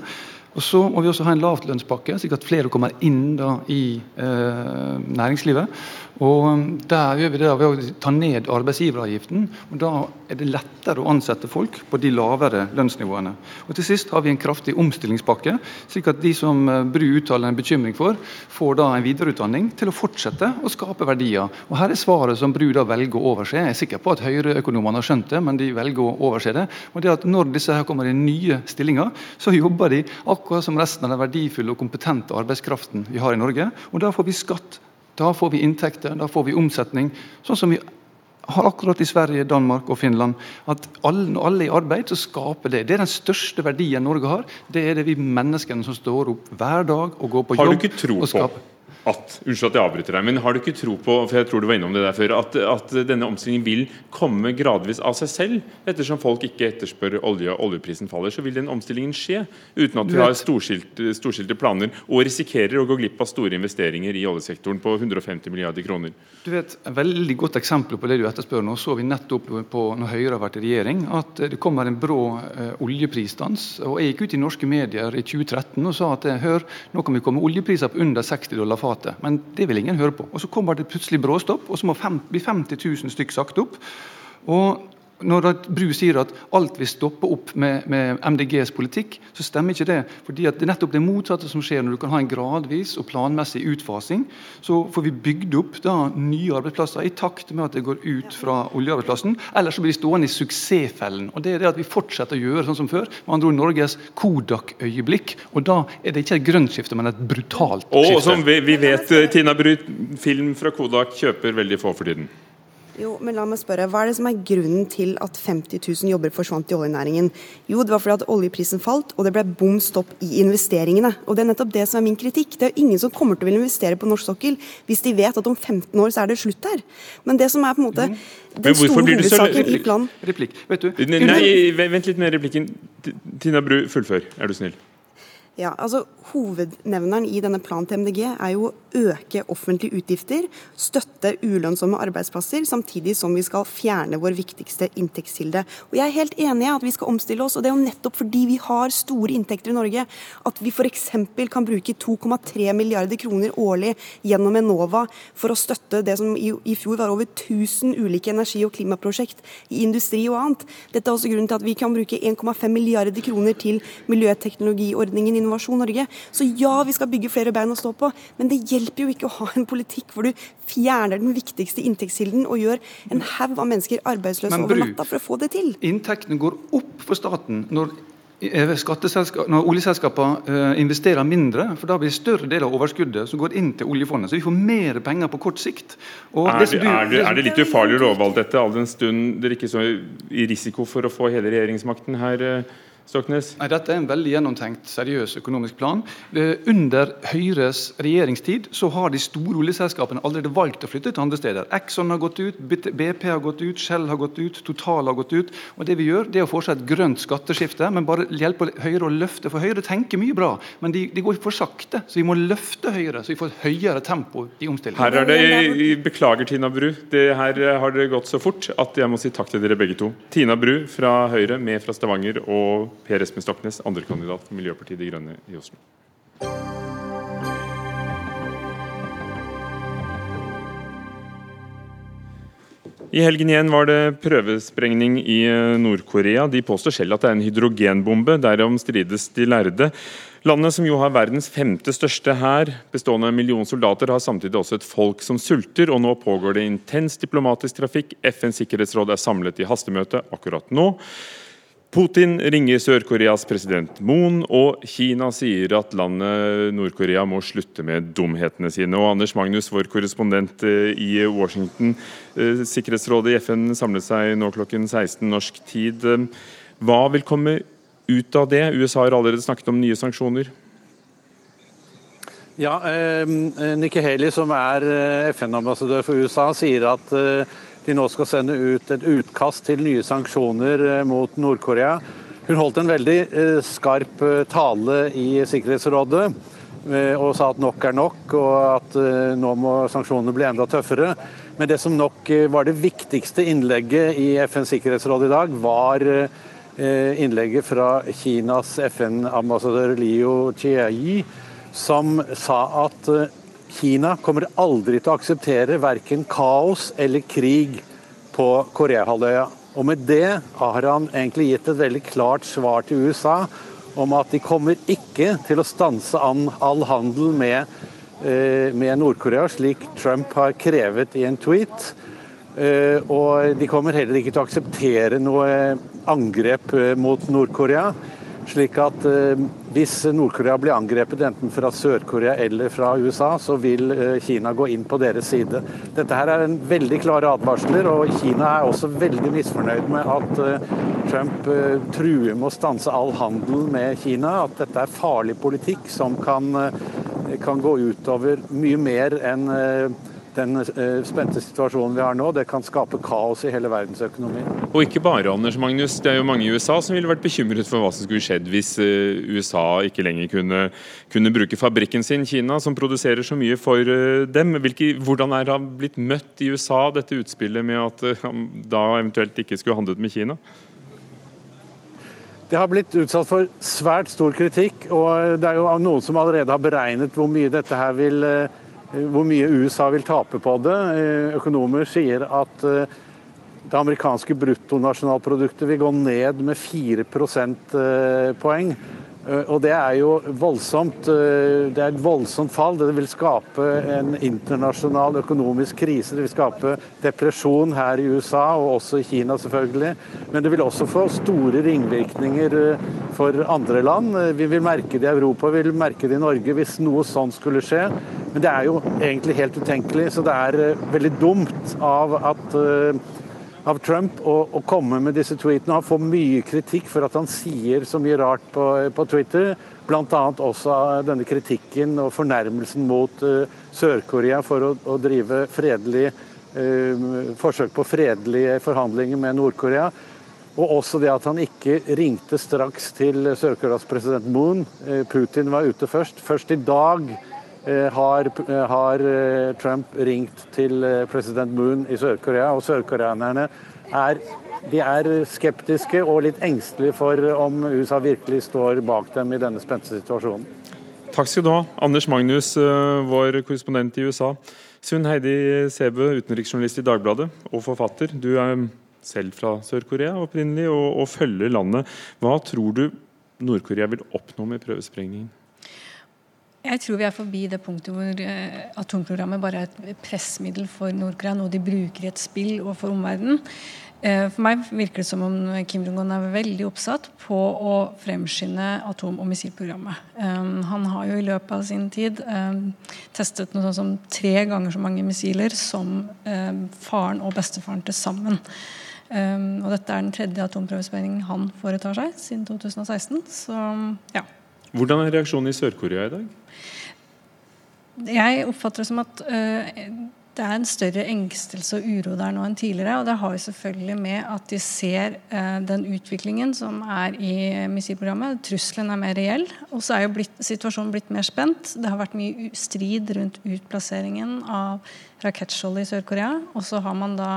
Og så må vi også ha en lavtlønnspakke, slik at flere kommer inn da, i eh, næringslivet. Og um, Der gjør vi det ved å ta ned arbeidsgiveravgiften. og Da er det lettere å ansette folk på de lavere lønnsnivåene. Og Til sist har vi en kraftig omstillingspakke, slik at de som uh, Bru uttaler en bekymring for, får da en videreutdanning til å fortsette å skape verdier. Og Her er svaret som Bru da velger å overse. Jeg er sikker på at Høyre-økonomene har skjønt det, men de velger å overse det. Og det at Når disse her kommer i nye stillinger, så jobber de akkurat som resten av den verdifulle og kompetente arbeidskraften vi har i Norge. Og da får vi skatt da får vi inntekter, da får vi omsetning. Sånn som vi har akkurat i Sverige, Danmark og Finland. At alle, når alle er i arbeid, så skaper det. Det er den største verdien Norge har. Det er det vi menneskene som står opp hver dag og går på jobb. Har du ikke tro på at unnskyld at jeg avbryter deg, men har du ikke tro på for jeg tror du var innom det der før, at, at denne omstillingen vil komme gradvis av seg selv? Ettersom folk ikke etterspør olje og oljeprisen faller, så vil den omstillingen skje. Uten at vi har storskilte, storskilte planer og risikerer å gå glipp av store investeringer i oljesektoren på 150 milliarder kroner. Du vet, Et veldig godt eksempel på det du etterspør nå, så vi nettopp på når Høyre har vært i regjering, at det kommer en brå eh, oljeprisdans. og Jeg gikk ut i norske medier i 2013 og sa at hør, nå kan vi komme oljepriser på under 60 dollar fatet private. Men det vil ingen høre på. Og Så kommer det plutselig bråstopp, og så må fem, bli 50 000 stykk sagt opp. Og når Bru sier at alt vil stoppe opp med, med, MDGs politikk, så stemmer ikke det. fordi Det er nettopp det motsatte som skjer når du kan ha en gradvis og planmessig utfasing. Så får vi bygd opp da nye arbeidsplasser i takt med at det går ut fra oljearbeidsplassen. Ellers så blir vi stående i suksessfellen. og Det er det at vi fortsetter å gjøre sånn som før. Med andre ord Norges Kodak-øyeblikk. Og da er det ikke et grønt skifte, men et brutalt skifte. Og som vi, vi vet, Tina Bru, film fra Kodak kjøper veldig få for tiden. Jo, men la meg spørre, Hva er det som er grunnen til at 50 000 jobber forsvant i oljenæringen? Jo, det var fordi at oljeprisen falt, og det ble bom stopp i investeringene. Og Det er nettopp det som er min kritikk. Det er jo ingen som kommer til å ville investere på norsk sokkel hvis de vet at om 15 år så er det slutt der. Men det som er på en måte mm. den store hovedsaken i planen Replikk. Vet du? Nei, vent litt med replikken. Tina Bru, fullfør, er du snill. Ja, altså Hovednevneren i denne planen til MDG er jo å øke offentlige utgifter, støtte ulønnsomme arbeidsplasser, samtidig som vi skal fjerne vår viktigste inntektskilde. Og Jeg er helt enig i at vi skal omstille oss, og det er jo nettopp fordi vi har store inntekter i Norge at vi f.eks. kan bruke 2,3 milliarder kroner årlig gjennom Enova for å støtte det som i, i fjor var over 1000 ulike energi- og klimaprosjekt i industri og annet. Dette er også grunnen til at vi kan bruke 1,5 milliarder kroner til miljøteknologiordningen Innovasjon Norge. Så ja, vi skal bygge flere bein å stå på, men det hjelper jo ikke å ha en politikk hvor du fjerner den viktigste inntektskilden og gjør en haug av mennesker arbeidsløse over natta for å få det til. Inntektene går opp for staten når eh, når oljeselskapene eh, investerer mindre, for da blir større del av overskuddet som går inn til oljefondet. Så vi får mer penger på kort sikt. Er det, er, det, er, det, litt ufarlig å love alt dette, all den stund dere ikke så i risiko for å få hele regjeringsmakten her? Eh, Stoknes? Nei, Dette er en veldig gjennomtenkt, seriøs økonomisk plan. Under Høyres regjeringstid så har de store oljeselskapene allerede valgt å flytte til andre steder. Exxon har gått ut, BP har gått ut, Shell har gått ut, Total har gått ut. Og Det vi gjør, det er å fortsette et grønt skatteskifte, men bare hjelpe Høyre å løfte. For Høyre tenker mye bra, men de, de går for sakte. Så vi må løfte Høyre, så vi får et høyere tempo i omstillingen. Her er det, Beklager, Tina Bru. Det her har det gått så fort at jeg må si takk til dere begge to. Tina Bru fra Høyre, med fra Stavanger. og Per Espen Stoknes, andrekandidat for Miljøpartiet De Grønne i Oslo. I helgen igjen var det prøvesprengning i eh, Nord-Korea. De påstår selv at det er en hydrogenbombe. Derom strides de lærde. Landet, som jo har verdens femte største hær, bestående av en million soldater, har samtidig også et folk som sulter, og nå pågår det intens diplomatisk trafikk. FNs sikkerhetsråd er samlet i hastemøte akkurat nå. Putin ringer Sør-Koreas president Moon, og Kina sier at landet Nord-Korea må slutte med dumhetene sine. Og Anders Magnus, vår korrespondent eh, i Washington. Eh, Sikkerhetsrådet i FN samlet seg nå klokken 16 norsk tid. Hva vil komme ut av det? USA har allerede snakket om nye sanksjoner. Ja, eh, Nikki Haley, som er eh, FN-ambassadør for USA, sier at eh, de nå skal sende ut et utkast til nye sanksjoner eh, mot Nord-Korea. Hun holdt en veldig eh, skarp eh, tale i Sikkerhetsrådet og sa at nok er nok, og at nå må sanksjonene bli enda tøffere. Men det som nok var det viktigste innlegget i FNs sikkerhetsråd i dag, var innlegget fra Kinas FN-ambassadør Liu Chiayi, som sa at Kina kommer aldri til å akseptere verken kaos eller krig på Koreahalvøya. Og med det har han egentlig gitt et veldig klart svar til USA om at de kommer ikke til å stanse an all handel med, eh, med Nord-Korea, slik Trump har krevet i en tweet. Eh, og de kommer heller ikke til å akseptere noe angrep eh, mot Nord-Korea. Slik at eh, hvis Nord-Korea blir angrepet enten fra Sør-Korea eller fra USA, så vil eh, Kina gå inn på deres side. Dette her er en veldig klare advarsler, og Kina er også veldig misfornøyd med at eh, Trump truer med å stanse all handel med Kina. At dette er farlig politikk som kan, kan gå utover mye mer enn den eh, spente situasjonen vi har nå, det kan skape kaos i hele verdensøkonomien. Og ikke bare, Anders Magnus. Det er jo mange i USA som ville vært bekymret for hva som skulle skjedd hvis eh, USA ikke lenger kunne, kunne bruke fabrikken sin, Kina, som produserer så mye for eh, dem. Hvilke, hvordan er det blitt møtt i USA, dette utspillet med at han da eventuelt ikke skulle handlet med Kina? Det har blitt utsatt for svært stor kritikk, og det er jo noen som allerede har beregnet hvor mye dette her vil Eh, hvor mye USA vil tape på det. Eh, økonomer sier at eh, det amerikanske bruttonasjonalproduktet vil gå ned med 4 prosentpoeng. Og det er jo voldsomt. Det er et voldsomt fall. Det vil skape en internasjonal økonomisk krise. Det vil skape depresjon her i USA, og også i Kina selvfølgelig. Men det vil også få store ringvirkninger for andre land. Vi vil merke det i Europa, vi vil merke det i Norge hvis noe sånt skulle skje. Men det er jo egentlig helt utenkelig, så det er veldig dumt av, at, av Trump å, å, komme med disse tweetene. Han får mye kritikk for at han sier så mye rart på, på Twitter. Bl.a. også denne kritikken og fornærmelsen mot uh, Sør-Korea for å, å, drive fredelig forsøk på fredelige forhandlinger med Nord-Korea. Og også det at han ikke ringte straks til Sør-Koreas president Moon. Putin var ute først. Først i dag Eh, har, eh, har, eh, Trump ringt til president Moon i Sør-Korea, og sørkoreanerne er, er skeptiske og litt engstelige for om USA virkelig står bak dem i denne spente situasjonen. Takk skal du ha, Anders Magnus, vår korrespondent i USA. Sunn Heidi Sebe, utenriksjournalist i Dagbladet og forfatter. Du er selv fra Sør-Korea opprinnelig og, og følger landet. Hva tror du Nord-Korea vil oppnå med prøvesprengningen? Jeg tror vi er forbi det punktet hvor eh, atomprogrammet bare er et pressmiddel for Nord-Korea, noe de bruker i et spill overfor omverdenen. Eh, for meg virker det som om Kim Jong-un er veldig oppsatt på å fremskynde atom- og missilprogrammet. Eh, han har jo i løpet av sin tid testet noe sånn som tre ganger så mange missiler som faren og bestefaren til sammen. Og dette er den tredje atomprøvesprengningen han foretar seg siden 2016. Så ja. Hvordan er reaksjonen i Sør-Korea i dag? Jeg oppfatter det som at uh, det er en større engstelse og uro der nå enn tidligere. Og det har jo selvfølgelig med at de ser uh, den utviklingen som er i missilprogrammet. Trusselen er mer reell. Og så er jo blitt, situasjonen blitt mer spent. Det har vært mye strid rundt utplasseringen av rakettskjoldet i Sør-Korea. Og så har man da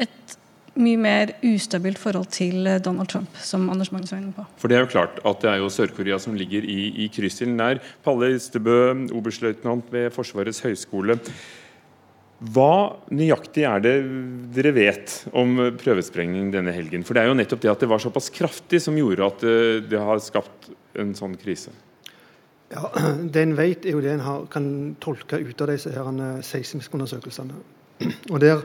et mye mer ustabilt forhold til eh, Donald Trump, som Anders Magnus var inne på. For Det er jo klart at det er jo Sør-Korea som ligger i, i kryssilden der. Palle Istebø, oberstløytnant ved Forsvarets høgskole. Hva nøyaktig er det dere vet om prøvesprengning denne helgen? For det er jo nettopp det at det var såpass kraftig som gjorde at eh, det har skapt en sånn krise. Ja, Det en vet, er jo det en har, kan tolke ut av disse her seismiske undersøkelsene. Og der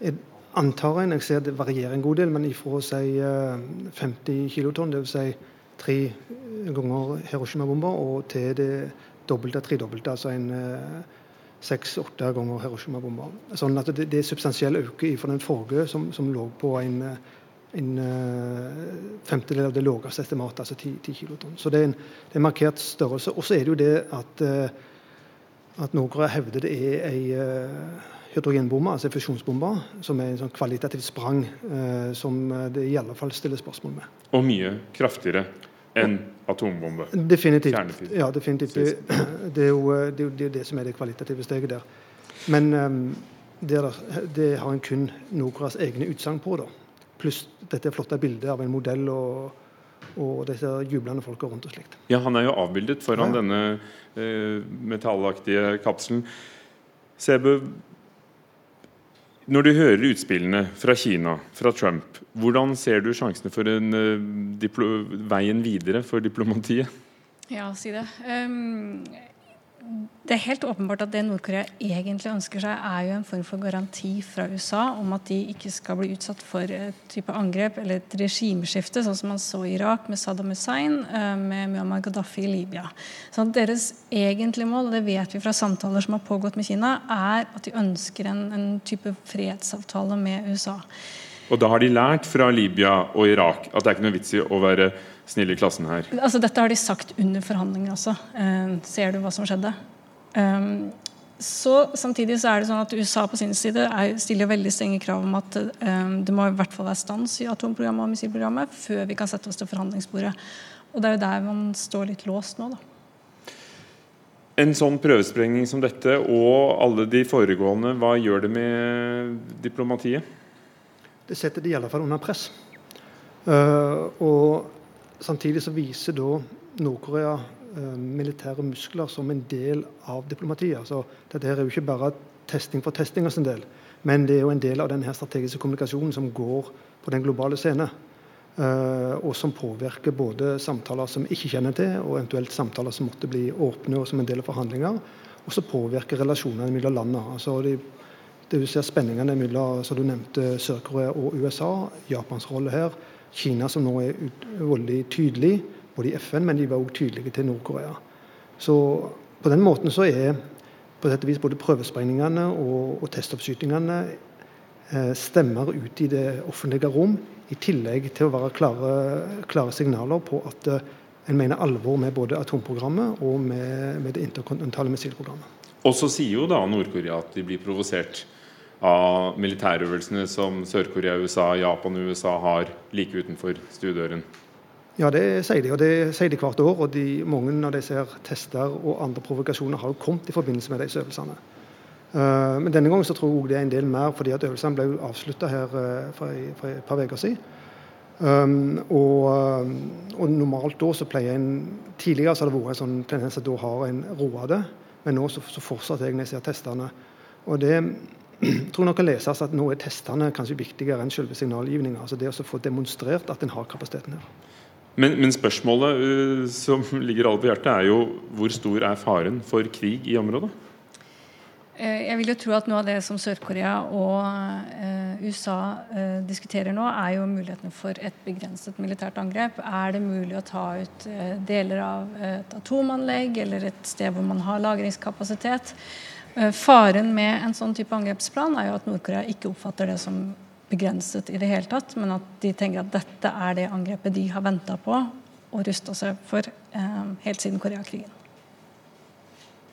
er, antar en, jeg ser det varierer en god del, men ifra å si 50 eh, kilotonn, dvs. Si tre ganger Hiroshima-bomber, og til det dobbelte, tredobbelte. altså en seks-åtte ganger Hiroshima-bomber. Sånn at det, det er substansiell økning fra den forrige, som, som, lå på en, en uh, femtedel av det laveste estimatet, altså 10, 10 kilotonn. Så det er, en, det er en markert størrelse. Og så er det jo det at, at Nord-Korea hevder det er ei uh, hydrogenbombe, altså fusjonsbombe, som er en sånn kvalitativt sprang som det i alle fall stiller spørsmål med. Og mye kraftigere enn atombombe? Definitivt. Ja, definitivt. Det, det, er jo, det, er jo, det, som er det kvalitative steget der. Men um, det, det, har en kun Nord-Koreas egne utsagn på. da. Pluss dette flotte bildet av en modell og, og disse jublende folka rundt og slikt. Ja, Han er jo avbildet foran ja. denne eh, metallaktige kapselen. Sebe, når du hører utspillene fra Kina, fra Trump, hvordan ser du sjansene for en, uh, veien videre for diplomatiet? Ja, si det. Um, det er helt åpenbart at det Nord-Korea egentlig ønsker seg, er jo en form for garanti fra USA om at de ikke skal bli utsatt for et type angrep eller et regimeskifte, sånn som man så i Irak med Saddam Hussein, eh, med Muammar Gaddafi i Libya. Så Deres egentlige mål, og det vet vi fra samtaler som har pågått med Kina, er at de ønsker en, en type fredsavtale med USA. Og da har de lært fra Libya og Irak at det er ikke noe vits i å være snill i klassen her? Altså, dette har de sagt under forhandlinger også. Eh, ser du hva som skjedde? Um, så Samtidig så er det sånn at USA på sin side er, stiller veldig strenge krav om at um, det må i hvert fall være stans i atomprogrammet og missilprogrammet før vi kan sette oss til forhandlingsbordet. Og Det er jo der man står litt låst nå. da. En sånn prøvesprengning som dette og alle de foregående, hva gjør det med diplomatiet? Det setter de i alle fall under press. Uh, og Samtidig så viser da Nord-Korea eh, militære muskler som en del av diplomatiet. Altså, dette er jo ikke bare testing for testingas del, men det er jo en del av denne strategiske kommunikasjonen som går på den globale scene. Uh, og som påvirker både samtaler som ikke kjenner til, og eventuelt samtaler som måtte bli åpne og som en del av forhandlinger. Og så påvirker relasjonene mellom landene. Altså det, det du ser spenningene mellom som du nevnte, Sør-Korea og USA, Japans rolle her, Kina, som nå er veldig tydelig, både i FN, men de var også tydelige til Nord-Korea. Så på den måten så er på dette vis både prøvesprengningene og, og testoppskytingene eh, stemmer ut i det offentlige rom, i tillegg til å være klare, klare signaler på at eh, en mener alvor med både atomprogrammet og med, med det interkontinentale missilprogrammet. Og så sier jo da Nord-Korea at de blir provosert av militærøvelsene som Sør-Korea, USA, Japan og USA har like utenfor stuedøren? Ja, det sier de, og det sier de hvert år. og de, Mange av disse her tester og andre provokasjoner har jo kommet i forbindelse med disse øvelsene. Uh, men denne gangen så tror jeg det er en del mer, fordi at øvelsene ble avslutta her uh, for, for, et par uker siden. Um, og, og, normalt da så pleier en Tidligere så har det vært en sånn tendens at da har en roa det, men nå så, så fortsetter jeg når jeg ser testene. Og det tror nok kan leses at nå er testene kanskje viktigere enn selve signalgivninga. Altså det å få demonstrert at en har kapasiteten her. Men, men spørsmålet uh, som ligger alle på hjertet, er jo hvor stor er faren for krig i området? Eh, jeg vil jo tro at noe av det som Sør-Korea og uh, USA uh, diskuterer nå, er jo mulighetene for et begrenset militært angrep. Er det mulig å ta ut deler av et atomanlegg eller et sted hvor man har lagringskapasitet? Eh, faren med en sånn type angrepsplan er jo at Nord-Korea ikke oppfatter det som begrenset i det hele tatt, men at de tenker at dette er det angrepet de har venta på og rusta seg for eh, helt siden Koreakrigen.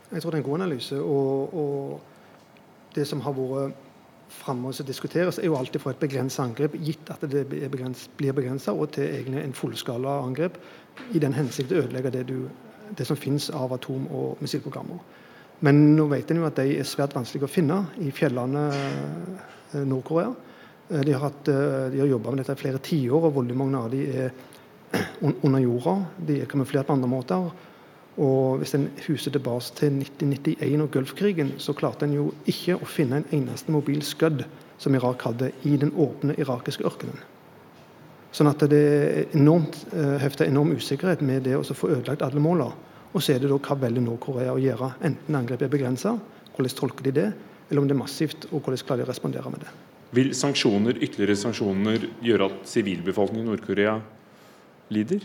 Jeg tror det er en god analyse. Og, og det som har vært framme og diskuteres, er jo alltid fra et begrenset angrep, gitt at det blir begrensa, og til egentlig en fullskala angrep i den hensikt å ødelegge det, du, det som finnes av atom- og missilprogrammer. Men nå vet en jo at de er svært vanskelig å finne i fjellene eh, Nord-Korea. Eh, de har, hatt, eh, har jobba med dette i flere tiår, og veldig mange av de er under jorda. De er kamuflert på andre måter. Og hvis en huser tilbake til 1991 og Gulfkrigen, så klarte en jo ikke å finne en eneste mobil skudd som Irak hadde i den åpne irakiske ørkenen. Sånn at det er enormt, hefter enorm usikkerhet med det å få ødelagt alle målene. Og så er det da hva velger Nord-Korea å gjøre. Enten angrepet er begrensa, hvordan tolker de det, eller om det er massivt, og hvordan klarer de å respondere med det. Vil sanksjoner, ytterligere sanksjoner gjøre at sivilbefolkningen i Nord-Korea lider?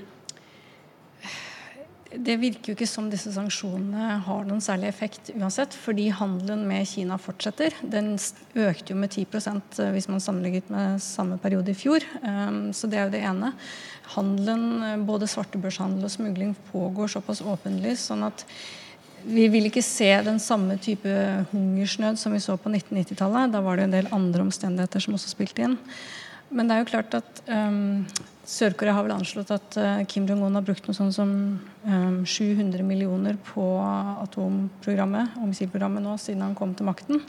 Det virker jo ikke som disse sanksjonene har noen særlig effekt uansett, fordi handelen med Kina fortsetter. Den økte jo med 10 eh, hvis man sammenlignet med samme periode i fjor. Ehm, så det er jo det ene. Handelen, eh, både svartebørshandel og smugling, pågår såpass åpenlig sånn at vi vil ikke se den samme type hungersnød som vi så på 1990-tallet. Da var det en del andre omstendigheter som også spilte inn. Men det er jo klart at um, Sør-Korea har vel anslått at uh, Kim Jong-un har brukt noe sånn som 700 millioner på atomprogrammet og missilprogrammet nå siden han kom til makten.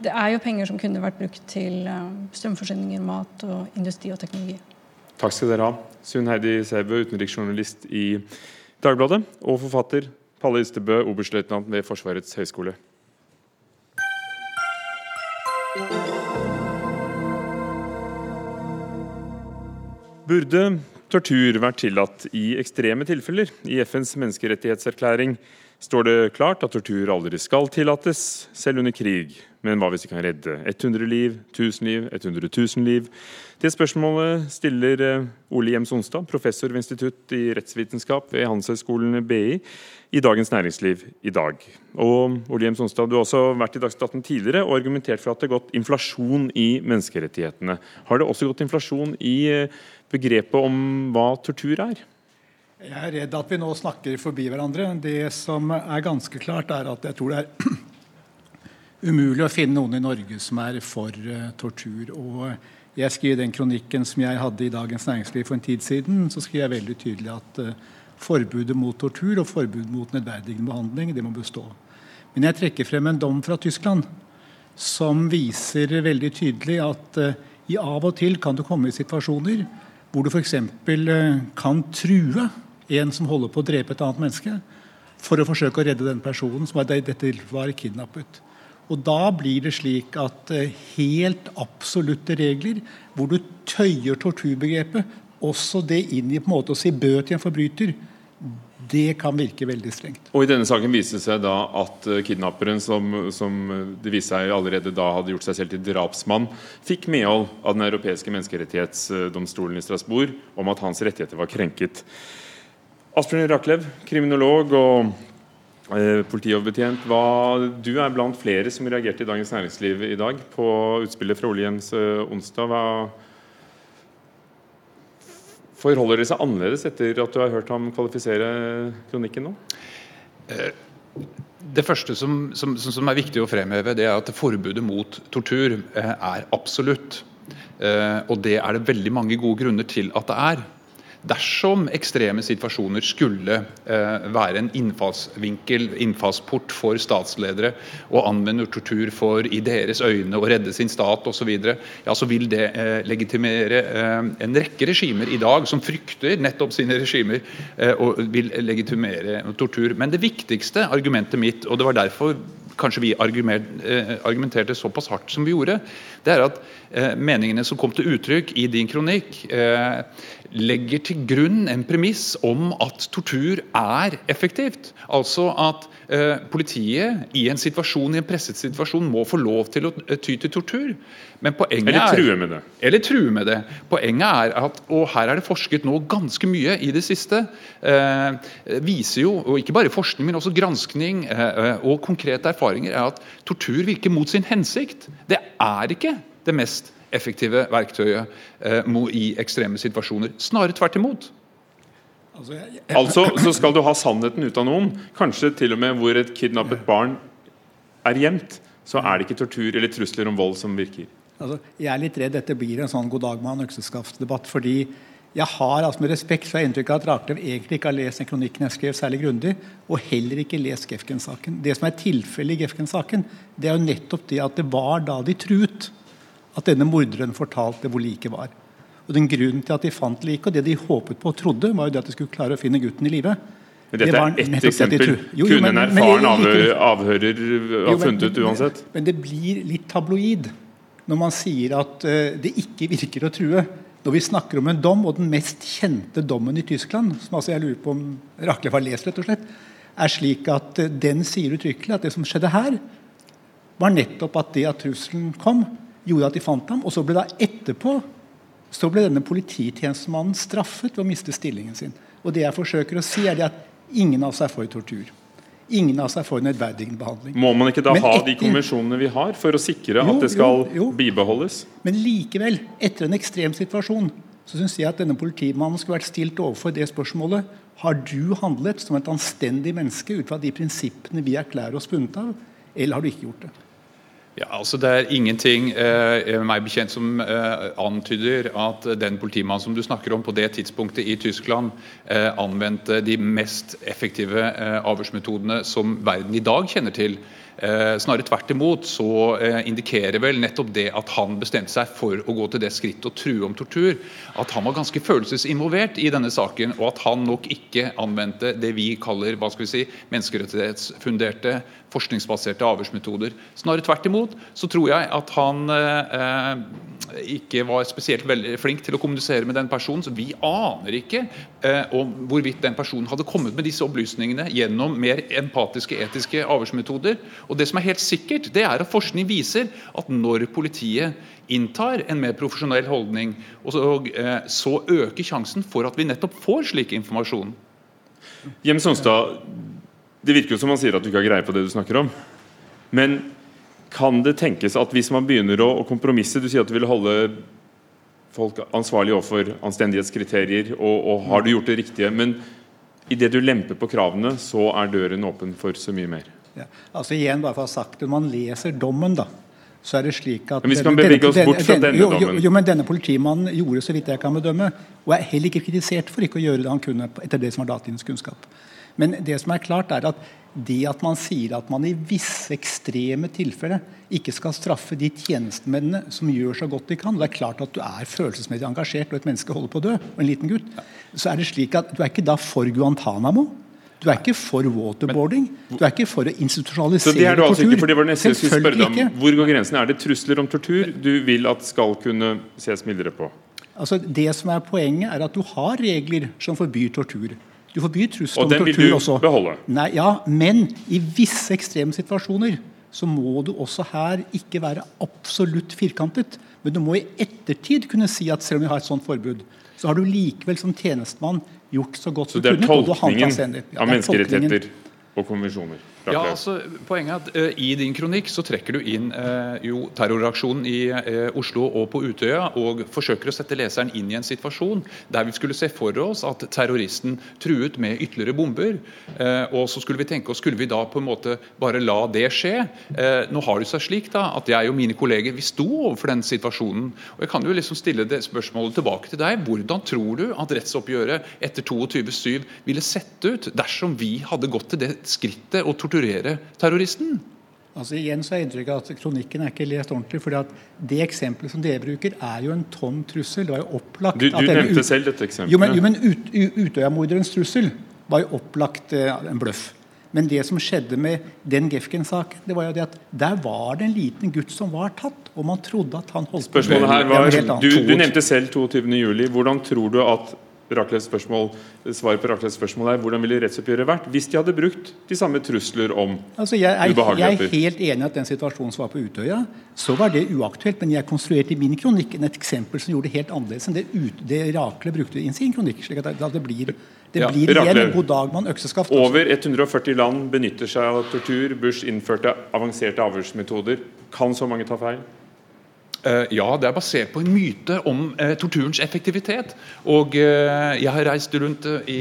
Det er jo penger som kunne vært brukt til uh, strømforsyninger, mat og industri og teknologi. Takk skal dere ha. Sunn Heidi Sæbø, utenriksjournalist i Dagbladet, og forfatter Palle Ystebø, oberstløytnant ved Forsvarets høgskole. Burde tortur vært tillatt i ekstreme tilfeller? I FNs menneskerettighetserklæring står det klart at tortur aldri skal tillates, selv under krig. Men hva hvis vi kan redde 100 liv, 1000 liv, 100 000 liv? Det spørsmålet stiller eh, Ole Jem Sonstad, professor ved Institutt i rettsvitenskap ved Handelshøyskolen BI, i Dagens Næringsliv i dag. Og Ole Jem Sonstad, Du har også vært i Dagsnytt tidligere og argumentert for at det har gått inflasjon i menneskerettighetene. Har det også gått inflasjon i eh, begrepet om hva tortur er? Jeg er redd at vi nå snakker forbi hverandre. Det som er ganske klart, er at jeg tror det er umulig å finne noen i Norge som er for uh, tortur. Og jeg skrev den kronikken som jeg hadde i Dagens Næringsliv for en tid siden, så skrev jeg veldig tydelig at uh, forbudet mot tortur og forbudet mot nedverdigende behandling det må bestå. Men jeg trekker frem en dom fra Tyskland som viser veldig tydelig at uh, i av og til kan det komme i situasjoner hvor du f.eks. Eh, kan true en som holder på å drepe et annet menneske, for å forsøke å redde den personen som i dette var kidnappet. Og Da blir det slik at eh, helt absolutte regler, hvor du tøyer torturbegrepet, også det inn i på en måte å si bø til en forbryter, det kan virke veldig strengt. Og I denne saken viste det seg da at uh, kidnapperen, som, som, det viste seg allerede da hadde gjort seg selv til drapsmann, fikk medhold av Den europeiske menneskerettighetsdomstolen i Strasbourg om at hans rettigheter var krenket. Asbjørn Raklev, kriminolog og eh, politioverbetjent. Du er blant flere som reagerte i Dagens Næringsliv i dag på utspillet fra Ole Jens eh, onsdag. Hva Forholder det seg annerledes etter at du har hørt ham kvalifisere kronikken nå? Eh, det første som, som, som, er viktig å fremheve, det er at forbudet mot tortur eh, er absolutt. Eh, og det er det veldig mange gode grunner til at det er. Dersom ekstreme situasjoner skulle eh, være en innfallsvinkel, innfallsport for statsledere, og anvende tortur for i deres øyne å redde sin stat osv., ja, så vil det eh, legitimere eh, en rekke regimer i dag som frykter nettopp sine regimer, og vil legitimere tortur. Men det viktigste argumentet mitt, og det var derfor kanskje vi eh, argumenterte såpass hardt som vi gjorde, det er at eh, meningene som kom til uttrykk i din kronikk, legger til grunn en premiss om at tortur er effektivt. Altså at eh, politiet i en situasjon, i en presset situasjon må få lov til å eh, ty til tortur. Men poenget eller true med det. Eller true med det. Poenget er at, og her er det forsket nå ganske mye i det siste, eh, viser jo, og ikke bare forskning, men også granskning eh, og konkrete erfaringer, er at tortur virker mot sin hensikt. Det er ikke det mest effektive verktøyet eh, i ekstreme situasjoner. Snarere tvert imot. Altså, altså så skal du ha sannheten ut av noen, kanskje til og med hvor et kidnappet barn er gjemt, så er det ikke tortur eller trusler om vold som virker. Altså, jeg er litt redd dette blir en sånn god dag mann økseskaft-debatt. fordi jeg har altså med respekt for inntrykk av at Raklev egentlig ikke har lest den kronikken jeg skrev særlig grundig, og heller ikke lest Gefken-saken. Det som er tilfellet i Gefken-saken, det er jo nettopp det at det var da de truet at denne morderen fortalte hvor liket var. Og den Grunnen til at de fant liket, og det de håpet på og trodde, var jo det at de skulle klare å finne gutten i live. Men dette var er ett eksempel. Jo, jo, Kunne en erfaren avhører, avhører ha funnet ut uansett? Men det blir litt tabloid når man sier at eh, det ikke virker å true. Når vi snakker om en dom, og den mest kjente dommen i Tyskland, som altså jeg lurer på om Raklev har lest, rett og slett, er slik at eh, den sier uttrykkelig at det som skjedde her, var nettopp at det at trusselen kom, gjorde at de fant ham. Og så ble da etterpå så ble denne polititjenestemannen straffet ved å miste stillingen sin. Og det jeg forsøker å si, er at ingen av oss er for tortur. Ingen av oss er for nødverdigende behandling. Må man ikke da Men ha etter- de konvensjonene vi har, for å sikre Jo, at det skal jo, jo. bibeholdes? Men likevel, etter en ekstrem situasjon, så syns jeg at denne politimannen skulle vært stilt overfor det spørsmålet Har du handlet som et anstendig menneske ut fra de prinsippene vi erklærer oss bundet av, eller har du ikke gjort det? Ja, altså Det er ingenting eh, meg bekjent som eh, antyder at den politimannen som du snakker om på det tidspunktet i Tyskland, eh, anvendte de mest effektive eh, avhørsmetodene som verden i dag kjenner til. Eh, snarere tvert imot så eh, indikerer vel nettopp det at han bestemte seg for å gå til det skrittet å true om tortur, at han var ganske følelsesinvolvert i denne saken, og at han nok ikke anvendte det vi kaller hva skal vi si, menneskerettighetsfunderte, forskningsbaserte avhørsmetoder. Snarere tvert imot så tror jeg at han eh, ikke var spesielt veldig flink til å kommunisere med den personen. så Vi aner ikke eh, om hvorvidt den personen hadde kommet med disse opplysningene gjennom mer empatiske, etiske avhørsmetoder. Og det som er helt sikkert, det er at forskning viser at når politiet inntar en mer profesjonell holdning, så, eh, så øker sjansen for at vi nettopp får slik informasjon. Jem Sonstad, det virker jo som han sier at du ikke har greie på det du snakker om. Men kan det tenkes at hvis man begynner å, å kompromisse Du sier at du vil holde folk ansvarlig overfor anstendighetskriterier, og, og har du gjort det riktige? Men idet du lemper på kravene, så er døren åpen for så mye mer. Ja. Altså igjen, bare for å ha sagt det, Når man leser dommen, da, så er det slik at Men vi skal bevege oss bort fra denne jo, jo, dommen. jo, men Denne politimannen gjorde så vidt jeg kan bedømme, og er heller ikke kritisert for ikke å gjøre det han kunne etter det som var datidens kunnskap. Men det som er klart er at det at man sier at man i visse ekstreme tilfeller ikke skal straffe de tjenestemennene som gjør så godt de kan Det er klart at du er følelsesmessig engasjert og et menneske holder på å dø, og en liten gutt. Så er det slik at du er ikke da for Guantánamo. Du er ikke for waterboarding. Du er ikke for å institusjonalisere tortur. Så det er du altså ikke, for det var det neste jeg skulle spørre deg om. Hvor går grensen? Er det trusler om tortur du vil at skal kunne ses mildere på? Altså, det som er Poenget er at du har regler som forbyr tortur. Du forbyr trusler Og om den vil du også. beholde? Nei, ja, Men i visse ekstreme situasjoner så må du også her ikke være absolutt firkantet. Men du må i ettertid kunne si at selv om vi har et sånt forbud, så har du likevel som tjenestemann gjort så godt Så du kunne. Så det er tolkningen. Ja, av er menneskerettigheter og konvensjoner? Ja, altså, poenget er at uh, I din kronikk så trekker du inn uh, jo terroraksjonen i uh, Oslo og på Utøya, og forsøker å sette leseren inn i en situasjon der vi skulle se for oss at terroristen truet med ytterligere bomber. Og så skulle vi tenke oss, skulle vi da på en måte bare la det skje? Nå har det seg slik da, at jeg og mine kolleger vi sto overfor den situasjonen. og Jeg kan jo liksom stille det spørsmålet tilbake til deg. Hvordan tror du at rettsoppgjøret etter 22.7 ville sett ut dersom vi hadde gått til det skrittet å torturere terroristen? Altså igjen så er jeg inntrykk at Kronikken er ikke lest ordentlig. fordi at Det eksempelet som dere bruker, er jo en tom trussel. Det var jo opplagt Du, du nevnte ut- selv dette eksempelet. Jo, men, jo, men ut, Utøya-morderens trussel var jo opplagt uh, en bløff. Men det som skjedde med den Gefgen-saken, det var jo det at der var det en liten gutt som var tatt, og man trodde at han holdt på Spørsmålet her var var, helt annet. du, du nevnte selv 22.07. Hvordan tror du at Raklevs spørsmål, svaret på Raklevs spørsmål er hvordan ville rettsoppgjøret vært hvis de hadde brukt de samme trusler om Altså jeg, er, jeg er helt enig at den situasjonen som var på Utøya, så var det uaktuelt. Men jeg konstruerte i min kronikk et eksempel som gjorde det helt annerledes enn det, ut, det Rakle brukte i sin kronikk. slik at det, det blir, det Ja, blir igjen Rakle. en god dag med en økseskaft. altså. Over 140 land benytter seg av tortur. Bush innførte avanserte avhørsmetoder. Kan så mange ta feil? Eh, ja, det er basert på en myte om eh, torturens effektivitet. Og eh, jeg har reist rundt i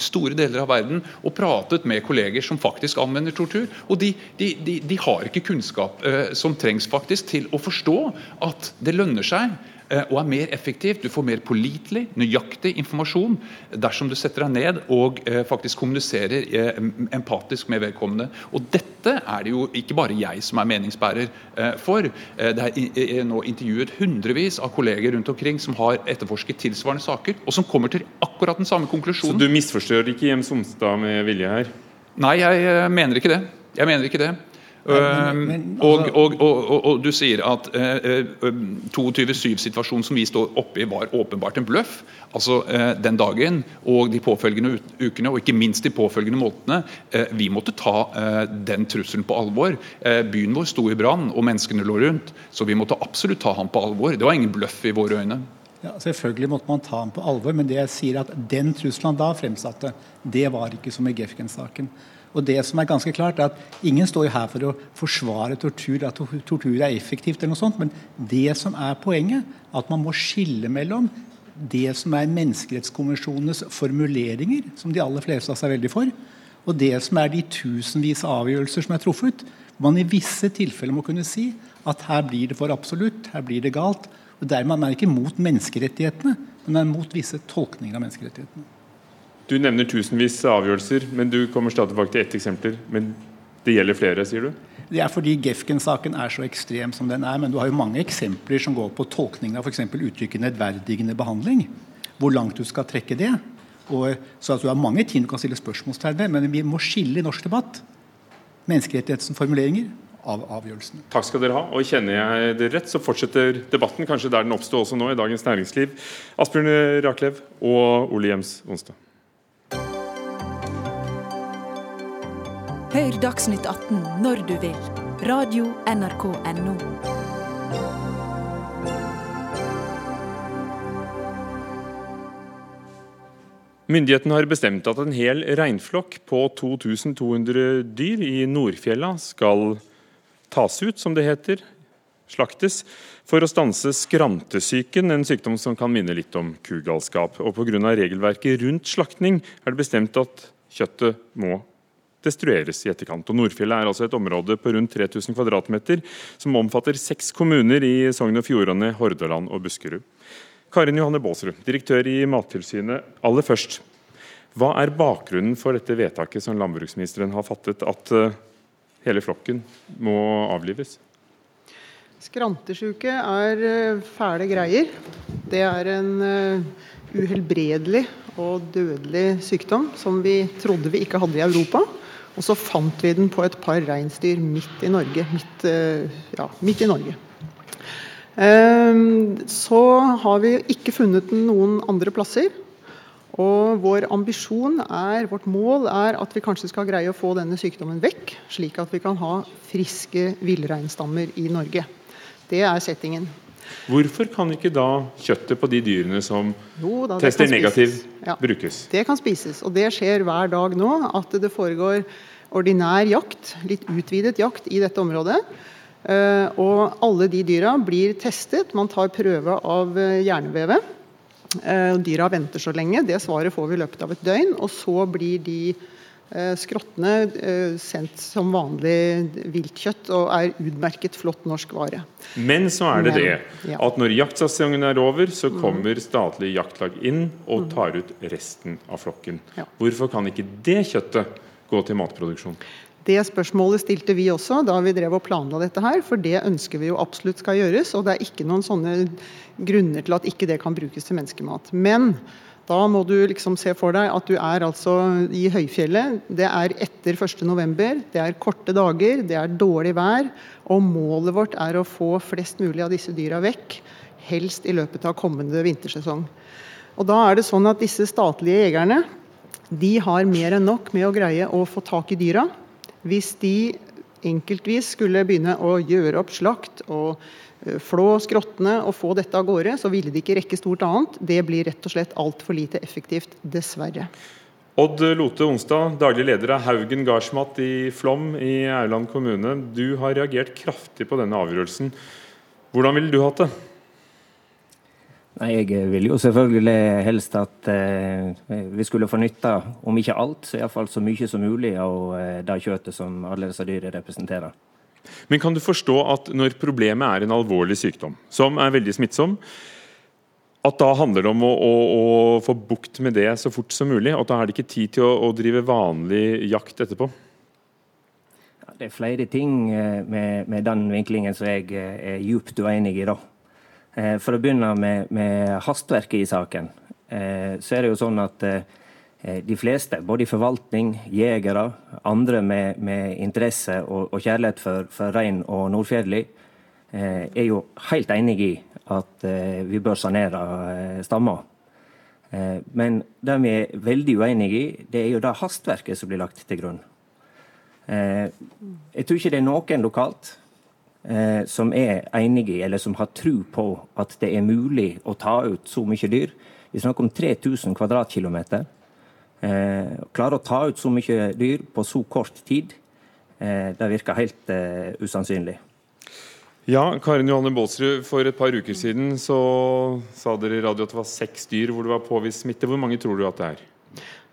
store deler av verden og pratet med kolleger som faktisk anvender tortur. Og de, de, de, de har ikke kunnskap som trengs faktisk til å forstå at det lønner seg og er mer effektivt. Du får mer pålitelig, nøyaktig informasjon dersom du setter deg ned og eh, faktisk kommuniserer eh, empatisk med vedkommende. Og Dette er det jo ikke bare jeg som er meningsbærer for. Det er nå intervjuet hundrevis av kolleger rundt omkring som har etterforsket tilsvarende saker, og som kommer til akkurat den samme konklusjonen. Så du misforstår ikke Jems Somstad med vilje her? Nei, jeg mener ikke det. Jeg mener ikke det. Men, men, altså, og, og, og, og, du sier at eh, uh, 22-7-situasjonen som vi står oppe i, var åpenbart en bløff. Altså eh, Den dagen og de påfølgende ukene, og ikke minst de påfølgende månedene. eh, vi måtte ta den trusselen på alvor. Byen vår sto i brann, og menneskene lå rundt. Så vi måtte absolutt ta ham på alvor. Det var ingen bløff i våre øyne. Ja, Selvfølgelig måtte man ta ham på alvor, men det jeg sier at den trusselen han da fremsatte, det var ikke som i Gefgen-saken. Og det som er ganske klart er at Ingen står her for å forsvare tortur, at tortur er effektivt, eller noe sånt, men det som er poenget, at man må skille mellom det som er menneskerettskonvensjonenes formuleringer, som de aller fleste av seg er veldig for, og det som er de tusenvis av avgjørelser som er truffet. Man i visse tilfeller må kunne si at her blir det for absolutt, her blir det galt. og Dermed er man ikke mot menneskerettighetene, men er mot visse tolkninger av menneskerettighetene. Du nevner tusenvis av avgjørelser, men du kommer stadig tilbake til ett eksempel. Men det gjelder flere, sier du? Det er fordi Gefken-saken er så ekstrem som den er. Men du har jo mange eksempler som går på tolkningen av f.eks. uttrykket 'nedverdigende behandling'. Hvor langt du skal trekke det. Og, så altså, Du har mange ting du kan stille spørsmålstegn ved, men vi må skille i norsk debatt menneskerettighetens formuleringer av avgjørelsene. Takk skal dere ha. og Kjenner jeg det rett, så fortsetter debatten kanskje der den oppsto også nå, i Dagens Næringsliv. Asbjørn Raklev og Ole Jems Onsdag. Hør Dagsnytt 18 når du vil. Radio NRK Radio.nrk.no. Myndighetene har bestemt at en hel reinflokk på 2200 dyr i Nordfjella skal tas ut, som det heter, slaktes, for å stanse skrantesyken, en sykdom som kan minne litt om kugalskap. Og Pga. regelverket rundt slaktning er det bestemt at kjøttet må destrueres i etterkant. Og Nordfjellet er altså et område på rundt 3000 kvadratmeter, som omfatter seks kommuner i Sogn og Fjordane, Hordaland og Buskerud. Karin Johanne Baasrud, direktør i Mattilsynet. Aller først, hva er bakgrunnen for dette vedtaket som landbruksministeren har fattet, at eh, hele flokken må avlives? Skrantesjuke er eh, fæle greier. Det er en eh, uhelbredelig og dødelig sykdom som vi trodde vi ikke hadde i Europa. Og så fant vi den på et par reinsdyr midt i Norge. Midt, eh, ja, midt i Norge. Ehm, så har vi ikke funnet den noen andre plasser. Og vår ambisjon er, vårt mål er at vi kanskje skal greie å få denne sykdommen vekk, slik at vi kan ha friske villreinstammer i Norge. Det er settingen. Hvorfor kan ikke da kjøttet på de dyrene som jo, da, tester negativ, ja, brukes? Det kan spises, og det skjer hver dag nå. At det foregår ordinær jakt, litt utvidet jakt i dette området. Uh, og alle de dyra blir testet. Man tar prøve av uh, hjernevevet. Uh, dyra venter så lenge. Det svaret får vi i løpet av et døgn. Og så blir de Eh, skrottene eh, sendt som vanlig viltkjøtt og er utmerket flott norsk vare. Men så er det Men, det at når jaktsesongen er over, så mm. kommer statlige jaktlag inn og mm. tar ut resten av flokken. Ja. Hvorfor kan ikke det kjøttet gå til matproduksjon? Det spørsmålet stilte vi også da vi drev og planla dette her, for det ønsker vi jo absolutt skal gjøres. Og det er ikke noen sånne grunner til at ikke det kan brukes til menneskemat. Men da må du liksom se for deg at du er altså i høyfjellet. Det er etter 1.11. Det er korte dager, det er dårlig vær. Og målet vårt er å få flest mulig av disse dyra vekk. Helst i løpet av kommende vintersesong. Og da er det sånn at disse statlige jegerne de har mer enn nok med å greie å få tak i dyra. Hvis de enkeltvis skulle begynne å gjøre opp slakt og Eh, flå skrottene og få dette av gårde, så ville de ikke rekke stort annet. Det blir rett og slett altfor lite effektivt, dessverre. Odd Lote Onsdag, daglig leder av Haugen gardsmat i Flom i Aurland kommune. Du har reagert kraftig på denne avgjørelsen. Hvordan ville du hatt det? Nei, Jeg vil jo selvfølgelig helst at eh, vi skulle få nytte, om ikke alt, så iallfall så mye som mulig av eh, det kjøttet som alle disse dyrene representerer. Men kan du forstå at når problemet er en alvorlig sykdom, som er veldig smittsom, at da handler det om å, å, å, få bukt med det så fort som mulig? At da er det ikke tid til å, å drive vanlig jakt etterpå? Det er flere ting eh, med, med den vinklingen som jeg eh, er djupt uenig i. da. Eh, for å begynne med, med hastverket i saken, så er det jo sånn at de fleste, både i forvaltning, jegere, andre med, med interesse og, og, kjærlighet for, for rein og nordfjærlig, er jo helt enig i at vi bør sanere stammer. Men det vi er veldig uenige i, det er jo det hastverket som blir lagt til grunn. Eh, jeg tror ikke det er noen lokalt eh, som er enige eller som har tro på at det er mulig å ta ut så mye dyr. Vi snakker om 3000 kvadratkilometer. Eh, klare å ta ut så mye dyr på så kort tid, det virker helt usannsynlig. Ja, Karin Johanne Baalsrud, For et par uker siden så sa dere i radio at det var seks dyr hvor det var påvist smitte. Hvor mange tror du at det er?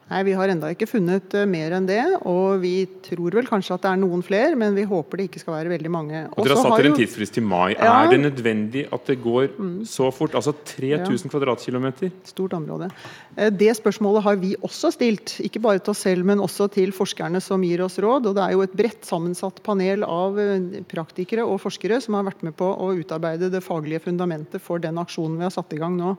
Nei, Vi har enda ikke funnet uh, mer enn det. Og vi tror vel kanskje at det er noen flere, men vi håper det ikke skal være veldig mange. Og Dere har satt dere en tidsfrist til mai. Ja, er det nødvendig at det går mm. så fort? Altså 3000 ja. kvadratkilometer? Stort område. Uh, det spørsmålet har vi også stilt. Ikke bare til oss selv, men også til forskerne som gir oss råd. Og det er jo et bredt sammensatt panel av uh, praktikere og forskere som har vært med på å utarbeide det faglige fundamentet for den aksjonen vi har satt i gang nå.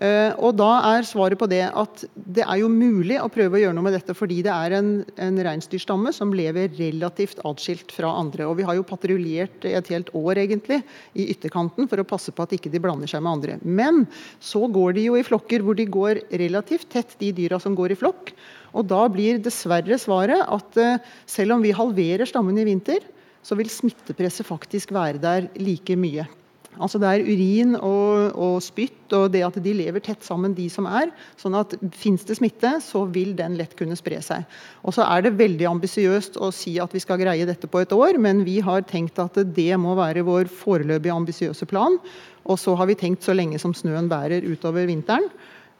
Eh, og Da er svaret på det at det er jo mulig å prøve å gjøre noe med dette, fordi det er en, en reinsdyrstamme som lever relativt atskilt fra andre. Og Vi har jo patruljert et helt år egentlig i ytterkanten for å passe på at ikke de blander seg med andre. Men så går de jo i flokker hvor de går relativt tett, de dyra som går i flokk. Og Da blir dessverre svaret at eh, selv om vi halverer stammen i vinter, så vil smittepresset faktisk være der like mye. Altså Det er urin og, og, spytt og det at de lever tett sammen, de som er. sånn at Fins det smitte, så vil den lett kunne spre seg. Og så er det veldig ambisiøst å si at vi skal greie dette på et år, men vi har tenkt at det må være vår foreløpige ambisiøse plan. Og så har vi tenkt så lenge som snøen bærer utover vinteren.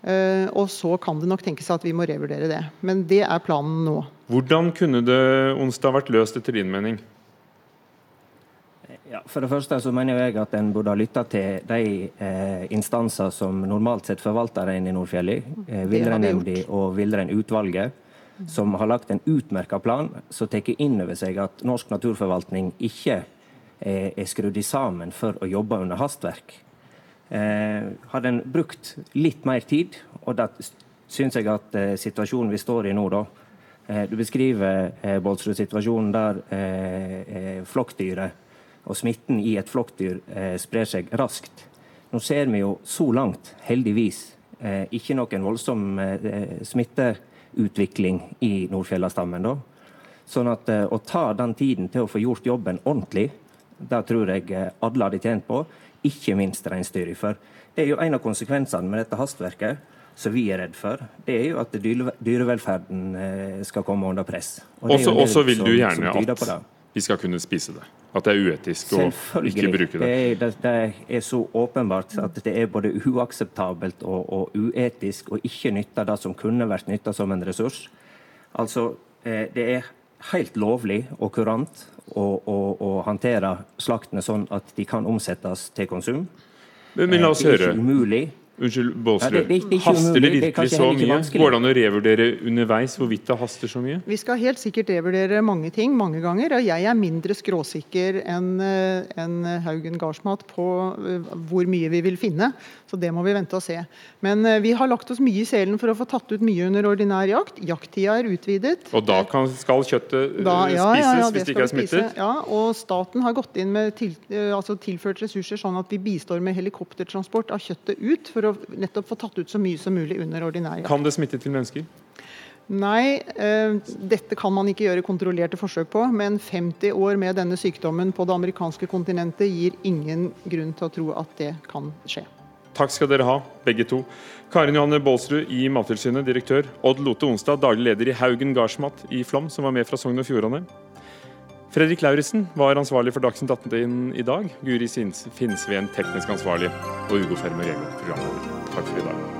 Uh, og så kan det nok tenkes at vi må revurdere det. Men det er planen nå. Hvordan kunne det onsdag vært løst etter din mening? Ja, for det første så mener jeg at en burde ha lytta til de eh, instanser som normalt sett forvalter reinen i Nordfjellet. eh, Villreinnemnda og Villreinutvalget, som har lagt en utmerka plan som tar inn over seg at norsk naturforvaltning ikke eh, er skrudd sammen for å jobbe under hastverk. Eh, hadde en brukt litt mer tid, og da syns jeg at eh, situasjonen vi står i nå, da eh, Du beskriver eh, Bolsrud, situasjonen der eh, flokkdyret og smitten i et flokkdyr eh, sprer seg raskt. Nå ser vi jo så langt, heldigvis, eh, ikke noen voldsom eh, smitteutvikling i Nordfjellastammen. Sånn at eh, å ta den tiden til å få gjort jobben ordentlig, det tror jeg eh, alle hadde tjent på, ikke minst reinsdyret. For det er jo en av konsekvensene med dette hastverket som vi er redd for, det er jo at dyrevelferden eh, skal komme under press. Og så vil du gjerne at vi skal kunne spise det? At det er uetisk å ikke bruke det? Det, det er så åpenbart at det er både uakseptabelt og, og uetisk å ikke nytte det som kunne vært nytta som en ressurs. Altså, eh, det er helt lovlig og kurant å, å, å håndtere slaktene sånn at de kan omsettes til konsum. Men, men la oss høre. Det er ikke umulig. Unnskyld, Båsrud. Ja, haster det virkelig det så mye? Går det an å revurdere underveis hvorvidt det haster så mye? Vi skal helt sikkert revurdere mange ting mange ganger. Og jeg er mindre skråsikker enn eh, en Haugen Gardsmat på eh, hvor mye vi vil finne. Så det må vi vente og se. Men eh, vi har lagt oss mye i selen for å få tatt ut mye under ordinær jakt. Jakttida er utvidet. Og da kan, skal kjøttet da, ja, spises ja, hvis det ikke er smittet? Ja, og staten har gått inn med til, altså tilført ressurser sånn at vi bistår med helikoptertransport av kjøttet ut. for å nettopp få tatt ut så mye som mulig under ordinær jakt. Kan det smitte til mennesker? Nei, eh, dette kan man ikke gjøre kontrollerte forsøk på. Men 50 år med denne sykdommen på det amerikanske kontinentet gir ingen grunn til å tro at det kan skje. Takk skal dere ha, begge to. Karin Johanne Baalsrud i Mattilsynet, direktør. Odd Lote Onstad, daglig leder i Haugen Gardsmat i Flom, som var med fra Sogn og Fjordane. Fredrik Lauritzen var ansvarlig for Dagsnytt 18 i dag. Guri Finnsveen teknisk ansvarlig. Og Ugo Fermarello programleder. Takk for i dag.